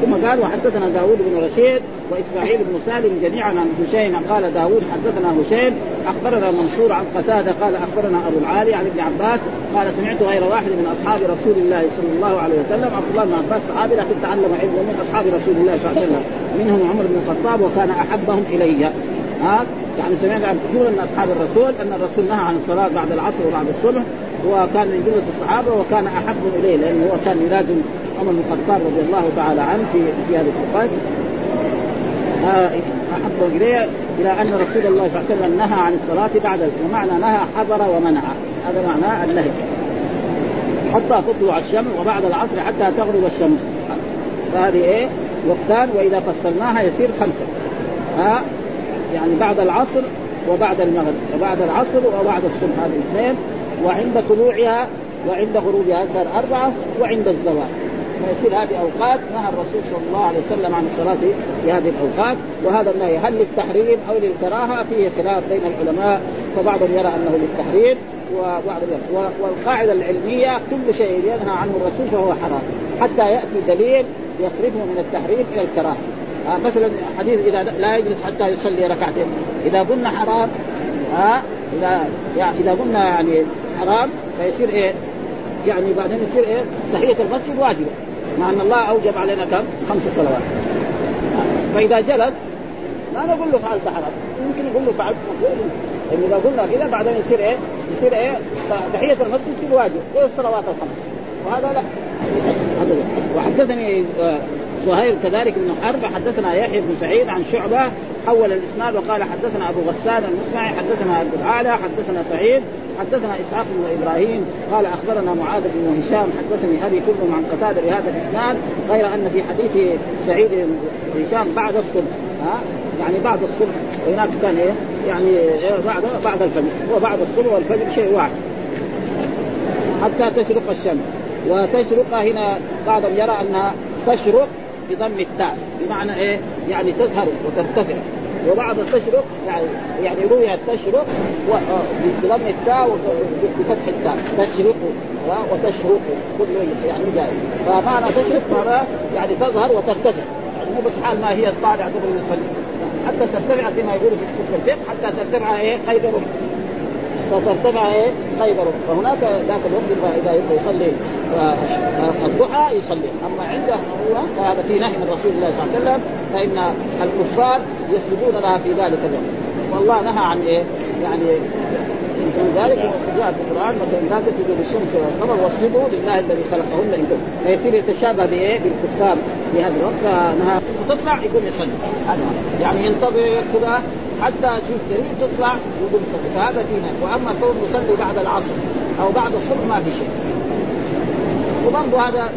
ثم قال وحدثنا داوود بن رشيد وإسماعيل بن سالم جميعا عن هشيم قال داوود حدثنا هشيم أخبرنا منصور عن قتادة قال أخبرنا أبو العالي عن ابن عباس قال سمعت غير واحد من أصحاب رسول الله صلى الله عليه وسلم عبد الله بن عباس صحابي لكن تعلم علما من أصحاب رسول الله صلى الله عليه وسلم. منهم عمر بن الخطاب وكان أحبهم إلي. ها يعني سمعنا عن كثير من أصحاب الرسول أن الرسول نهى عن الصلاة بعد العصر وبعد الصبح وكان من جملة الصحابة وكان احبهم إليه لأنه هو كان يلازم عمر بن الخطاب رضي الله تعالى عنه في في هذه الأوقات. احبهم إليه إلى أن رسول الله صلى الله عليه وسلم نهى عن الصلاة بعد ومعنى نهى حضر ومنع. هذا معناه النهي حتى تطلع الشمس وبعد العصر حتى تغرب الشمس. فهذه إيه؟ وقتان وإذا فصلناها يصير خمسة. ها؟ يعني بعد العصر وبعد المغرب وبعد العصر وبعد الصبح هذه الاثنين وعند طلوعها وعند غروبها صار أربعة وعند الزوال. فيصير هذه أوقات نهى الرسول صلى الله عليه وسلم عن الصلاة في هذه الأوقات وهذا النهي هل للتحريم أو للكراهة؟ فيه خلاف بين العلماء فبعضهم يرى أنه للتحريم وبعض والقاعدة العلمية كل شيء ينهى عنه الرسول فهو حرام حتى يأتي دليل يصرفه من التحريم إلى الكراهة. آه مثلا حديث إذا لا يجلس حتى يصلي ركعتين إذا قلنا حرام ها آه إذا يعني إذا قلنا يعني حرام فيصير إيه؟ يعني بعدين يصير إيه؟ تحية المسجد واجبة مع أن الله أوجب علينا كم؟ خمس صلوات آه فإذا جلس ما نقول له فعلت حرام يمكن نقول له فعلت مفعول لأن إذا قلنا كذا بعدين يصير إيه؟ يصير إيه؟ تحية المسجد يصير واجب الصلوات الخمس وهذا لا وحدثني زهير كذلك بن حرب. حدثنا يحيى بن سعيد عن شعبة حول الإسناد وقال حدثنا أبو غسان المسمعي حدثنا ابو الأعلى حدثنا سعيد حدثنا إسحاق بن إبراهيم قال أخبرنا معاذ بن هشام حدثني أبي كلهم عن قتادة بهذا الإسناد غير أن في حديث سعيد هشام بعد الصبح ها؟ يعني بعد الصبح وهناك كان إيه؟ يعني بعد بعد الفجر هو بعد الصبح والفجر شيء واحد. حتى تشرق الشمس. وتشرق هنا بعضهم يرى أنها تشرق بضم التاء بمعنى إيه؟ يعني تظهر وترتفع. وبعض تشرق يعني يعني روي تشرق بضم التاء وبفتح التاء. تشرق وتشرق. كله يعني جاي. فمعنى تشرق معناه يعني تظهر وترتفع. يعني مو بس حال ما هي الطالع قبل يصلي. حتى ترتفع زي ما يقولوا في الفقه حتى ترتفع إيه؟ خيبر. فترتفع إيه؟ خيبر. فهناك ذاك الوقت إذا يبغى يصلي الضحى يصلي. أما عنده هو فهذا في نهي من رسول الله صلى الله عليه وسلم فإن الكفار يسجدون لها في ذلك الوقت. والله نهى عن إيه؟ يعني من ذلك جاء في القرآن مثلا لا تسجدوا للشمس والقمر واسجدوا لله الذي خلقهن ان كنتم فيصير يتشابه بإيه؟ بالكفار في هذا الوقت. فنهى. وتطلع يقول يصلي. يعني ينتظر كذا حتى تشوف دليل تطلع يقول يصلي. فهذا نهي وأما كون يصلي بعد العصر أو بعد الصبح ما في شيء. وبرضه هذا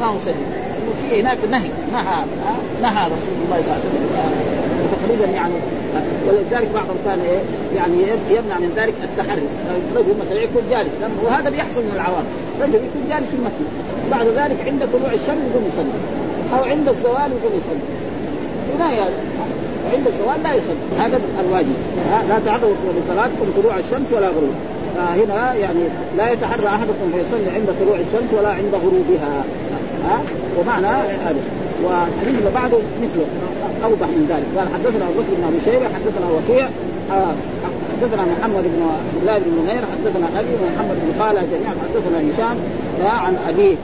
ما هو سليم إنه في هناك نهي. نهى نهى رسول الله صلى الله عليه وسلم. تقريبا يعني ولذلك بعضهم كان إيه؟ يعني يمنع من ذلك التحري. رجل مثلا يكون جالس. وهذا بيحصل من العوام. رجل يكون جالس في المسجد. بعد ذلك عند طلوع الشمس يقوم يصلي. أو عند الزوال يقوم يصلي. في نهي وعند الزوال لا يصلي. هذا الواجب. لا تعرضوا لصلاتكم طلوع الشمس ولا غروب. فهنا يعني لا يتحرى أحدكم فيصلي عند طلوع الشمس ولا عند غروبها. ها؟ ومعنى هذا. والحديث اللي بعده مثله. أوضح من ذلك. قال حدثنا أبو بكر بن ابي شيبة حدثنا وكيع آه، حدثنا محمد بن عبد الله بن منير حدثنا أبي ومحمد بن خالة جميعا حدثنا هشام عن أبيه.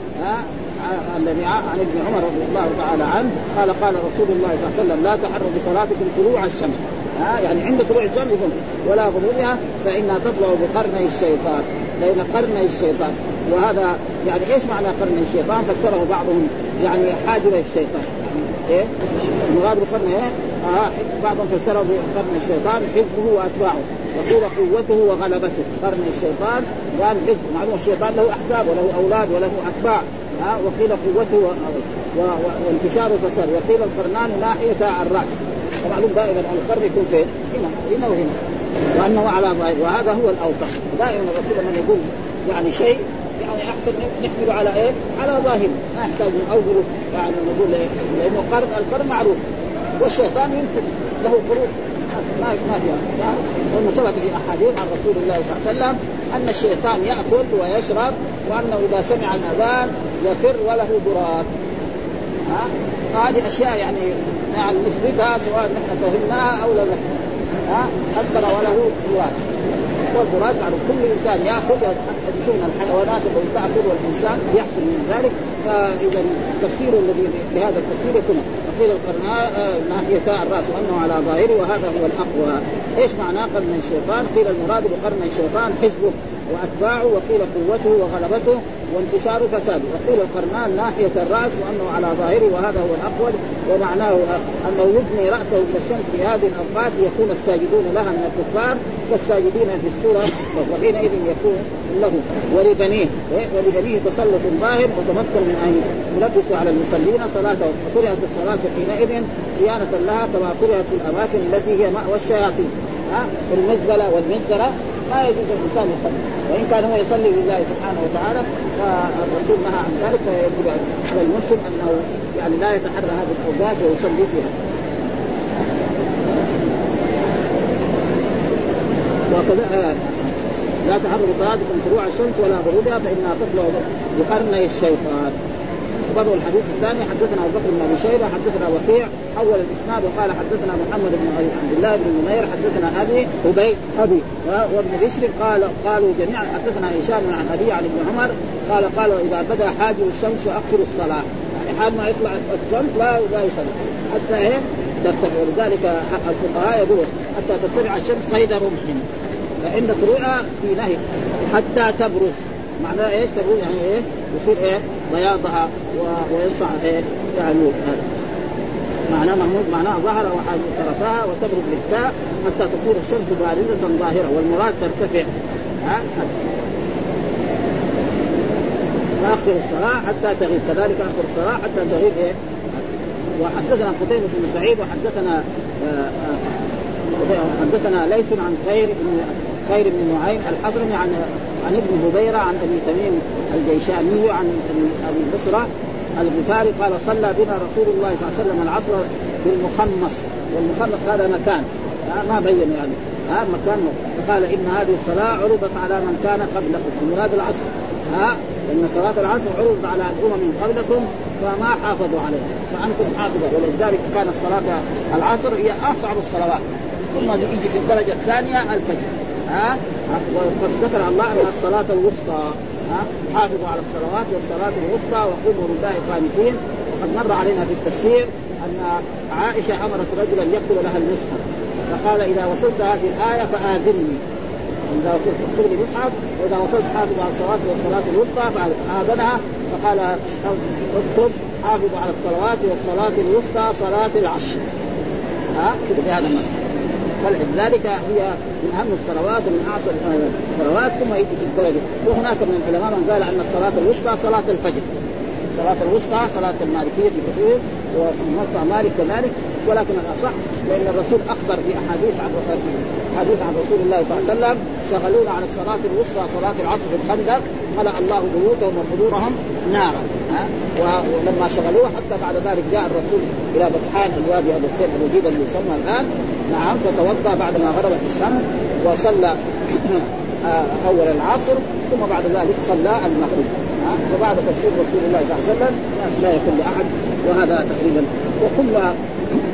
الذي عن ابن عمر رضي الله تعالى عنه قال قال رسول الله صلى الله عليه وسلم لا تحروا بصلاتكم طلوع الشمس. ها يعني عند طلوع الشمس يقول ولا غروبها فإنها تطلع بقرني الشيطان. بين قرني الشيطان وهذا يعني إيش معنى قرني الشيطان؟ فسره بعضهم يعني حاجب الشيطان. يعني إيه؟ المراد بقرن إيه؟ آه بعضهم فسره بقرن الشيطان حزبه وأتباعه وقيل قوته وغلبته. قرن الشيطان قال حزب معلوم الشيطان له أحزاب وله أولاد وله أتباع. ها وقيل قوته. وانتشار فساد وقيل القرنان ناحية الرأس ومعلوم دائما القرن يكون فين؟ هنا هنا وهنا وأنه على ظاهر وهذا هو الاوثق دائما الرسول لما يقول يعني شيء يعني أحسن نحمله على إيه؟ على ظاهر ما يحتاج نأوله يعني نقول إيه؟ لأنه القرن القرن معروف والشيطان يمكن له قرون ما ما فيها لأنه ثبت في أحاديث عن رسول الله صلى الله عليه وسلم أن الشيطان يأكل ويشرب وأنه إذا سمع الأذان يفر وله ها؟ هذه أشياء يعني يعني نثبتها سواء نحن فهمناها أو لم نفهم ها؟ اذكر وله براد والبراد معروف كل إنسان ياكل يشوفون الحيوانات التي تاكل والانسان يحصل من ذلك. فإذا التفسير الذي لهذا التفسير يكون قيل القرناء آه، ناحيتا الرأس وأنه على ظاهره وهذا هو الأقوى. إيش معنى قرن الشيطان؟ قيل المراد بقرن الشيطان حزبه. وأتباعه وقيل قوته وغلبته وانتشار فساده. وقيل القرنان ناحية الرأس وأنه على ظاهره وهذا هو الاقوى ومعناه أنه يبني رأسه إلى الشمس في هذه الأوقات ليكون الساجدون لها من الكفار كالساجدين في السورة وحينئذ يكون له ولبنيه. ولبنيه تسلط ظاهر وتمكن من أن يلبسوا على المصلين صلاته. وكرهت الصلاة حينئذ صيانة لها كما كرهت في الأماكن التي هي مأوى الشياطين. ها؟ المزبلة والمنزلة ما يجوز الإنسان يصلي. وإن كان هو يصلي لله سبحانه وتعالى فالرسول نهى عن ذلك فيجب على المسلم أنه يعني لا يتحرى هذه الأوقات ويصلي فيها. وكذا لا تحرم صلاتكم طلوع الشمس ولا غروبها فإنها تطلع بقرني الشيطان. وبدأ الحديث الثاني حدثنا أبو بكر بن أبي شيبة حدثنا وكيع حول الإسناد وقال حدثنا محمد بن عبد الله بن منير حدثنا أبي أبي أبي. وابن بشر قال قالوا جميعا حدثنا هشام عن أبي عن ابن عمر قال قال إذا بدا حاجب الشمس واخر الصلاة. يعني حال ما يطلع الشمس لا لا يصلي. حتى إيه؟ ترتفع. ولذلك الفقهاء يقولوا حتى ترتفع الشمس قيد رمح. فعند طلوعها في نهي. حتى تبرز. معناه إيش؟ تبرز يعني إيه؟ يصير إيه؟ بياضها وينصع إيه؟ يعني معناه محمود معناه ظهر طرفها وتبرز بالتاء حتى تصير الشمس بارزة ظاهرة والمراد ترتفع. ها؟ فاخر الصلاة حتى تغيب. كذلك آخر الصلاة حتى تغيب إيه؟ وحدثنا قتيبة بن سعيد وحدثنا آه، آه، حدثنا ليس عن خير بن خير بن نعيم الحضرمي عن عن ابن هبيرة عن أبي تميم الجيشاني عن أبي بصره الغفاري قال صلى بنا رسول الله صلى الله عليه وسلم العصر بالمخمص والمخمص هذا مكان. ما بين يعني. ها مكان فقال إن هذه الصلاة عرضت على من كان قبلكم. المراد العصر. ها إن صلاة العصر عرضت على الأمم من قبلكم فما حافظوا عليها. فأنتم حافظوا ولذلك كانت صلاة العصر هي أصعب الصلوات. ثم يجي في الدرجة الثانية الفجر. ها؟ وقد ذكر الله أن الصلاة الوسطى حافظوا على الصلوات والصلاة الوسطى وقوموا لله قانتين. وقد مر علينا في التفسير أن عائشة أمرت رجلا يكتب لها المصحف. فقال إذا وصلت هذه الآية فآذنني. إذا وصلت اكتب لي مصحف وإذا وصلت حافظ على الصلاه والصلاة الوسطى فآذنها. فقال اكتب حافظ على الصلوات والصلاة الوسطى صلاة العشر. ها؟ في هذا المصحف فلذلك هي من أهم الصلوات ومن أعظم الصلوات. ثم يجي في الدرجة. وهناك من العلماء من قال أن الصلاة الوسطى صلاة الفجر. الصلاة الوسطى صلاة المالكية كثير وموطأ مالك كذلك. ولكن الأصح لأن الرسول أخبر في أحاديث عن حديث عن رسول الله صلى الله عليه وسلم شغلونا عن الصلاة الوسطى صلاة العصر في الخندق. ملأ الله بيوتهم وقبورهم نارا. ها؟ ولما شغلوه حتى بعد ذلك جاء الرسول إلى بطحان الوادي هذا السيف الوجيد اللي يسمى الآن. نعم فتوضا بعد ما غربت الشمس وصلى أول العصر ثم بعد ذلك صلى المغرب. وبعد تفسير رسول الله صلى الله عليه وسلم لا يكون لأحد وهذا تقريبا. وكل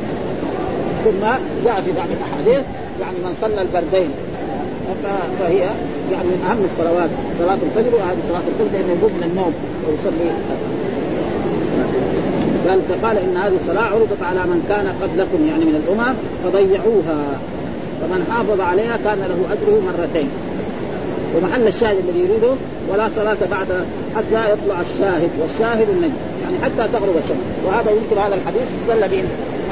ثم جاء في بعض الأحاديث يعني من صلى البردين. فهي يعني من أهم الصلوات صلاة الفجر وهذه صلاة الفجر لأنه يقوم من النوم ويصلي قال فقال إن هذه الصلاة عرضت على من كان قبلكم يعني من الأمم فضيعوها. فمن حافظ عليها كان له أجره مرتين. ومحل الشاهد الذي يريده ولا صلاة بعد حتى يطلع الشاهد والشاهد النجم يعني حتى تغرب الشمس. وهذا يمكن هذا الحديث استدل به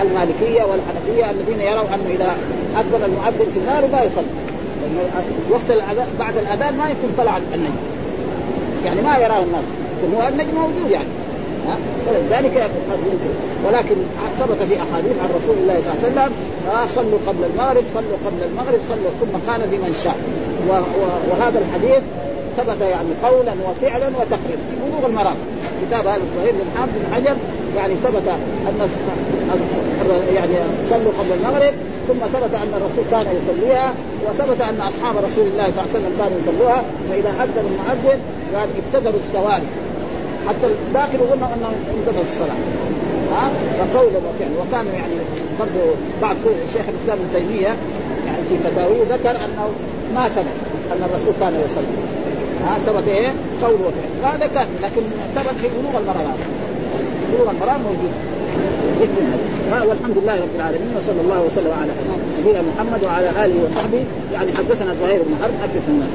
المالكية والحنفية الذين يروا أنه إذا أذن المؤذن في النار لا يصلي. وقت بعد الأذان ما يكون طلع النجم. يعني ما يراه الناس. هو النجم موجود يعني. فلذلك قد يمكن. ولكن ثبت في أحاديث عن رسول الله صلى الله عليه وسلم آه صلوا قبل المغرب صلوا قبل المغرب صلوا ثم كان لمن شاء. وهذا الحديث ثبت يعني قولا وفعلا وتقريرا في بلوغ المرام. كتاب هذا الصغير للحافظ بن حجر يعني ثبت أن يعني صلوا قبل المغرب ثم ثبت أن الرسول كان يصليها وثبت أن أصحاب رسول الله صلى الله عليه وسلم كانوا يصلوها فإذا أذن المؤذن يعني ابتدروا السواري. حتى الداخل يقولنا أنه انتهى الصلاة. ها؟ فقول وفعل وكان يعني برضه بعض شيخ الإسلام ابن تيمية يعني في فتاويه ذكر أنه ما ثبت أن الرسول كان يصلي. ها؟ ثبت إيه؟ قول وفعل هذا كان لكن ثبت في بلوغ المرام. بلوغ المرام موجود. والحمد لله رب العالمين وصلى الله وسلم على نبينا محمد وعلى آله وصحبه. يعني حدثنا زهير بن حرب حدث الناس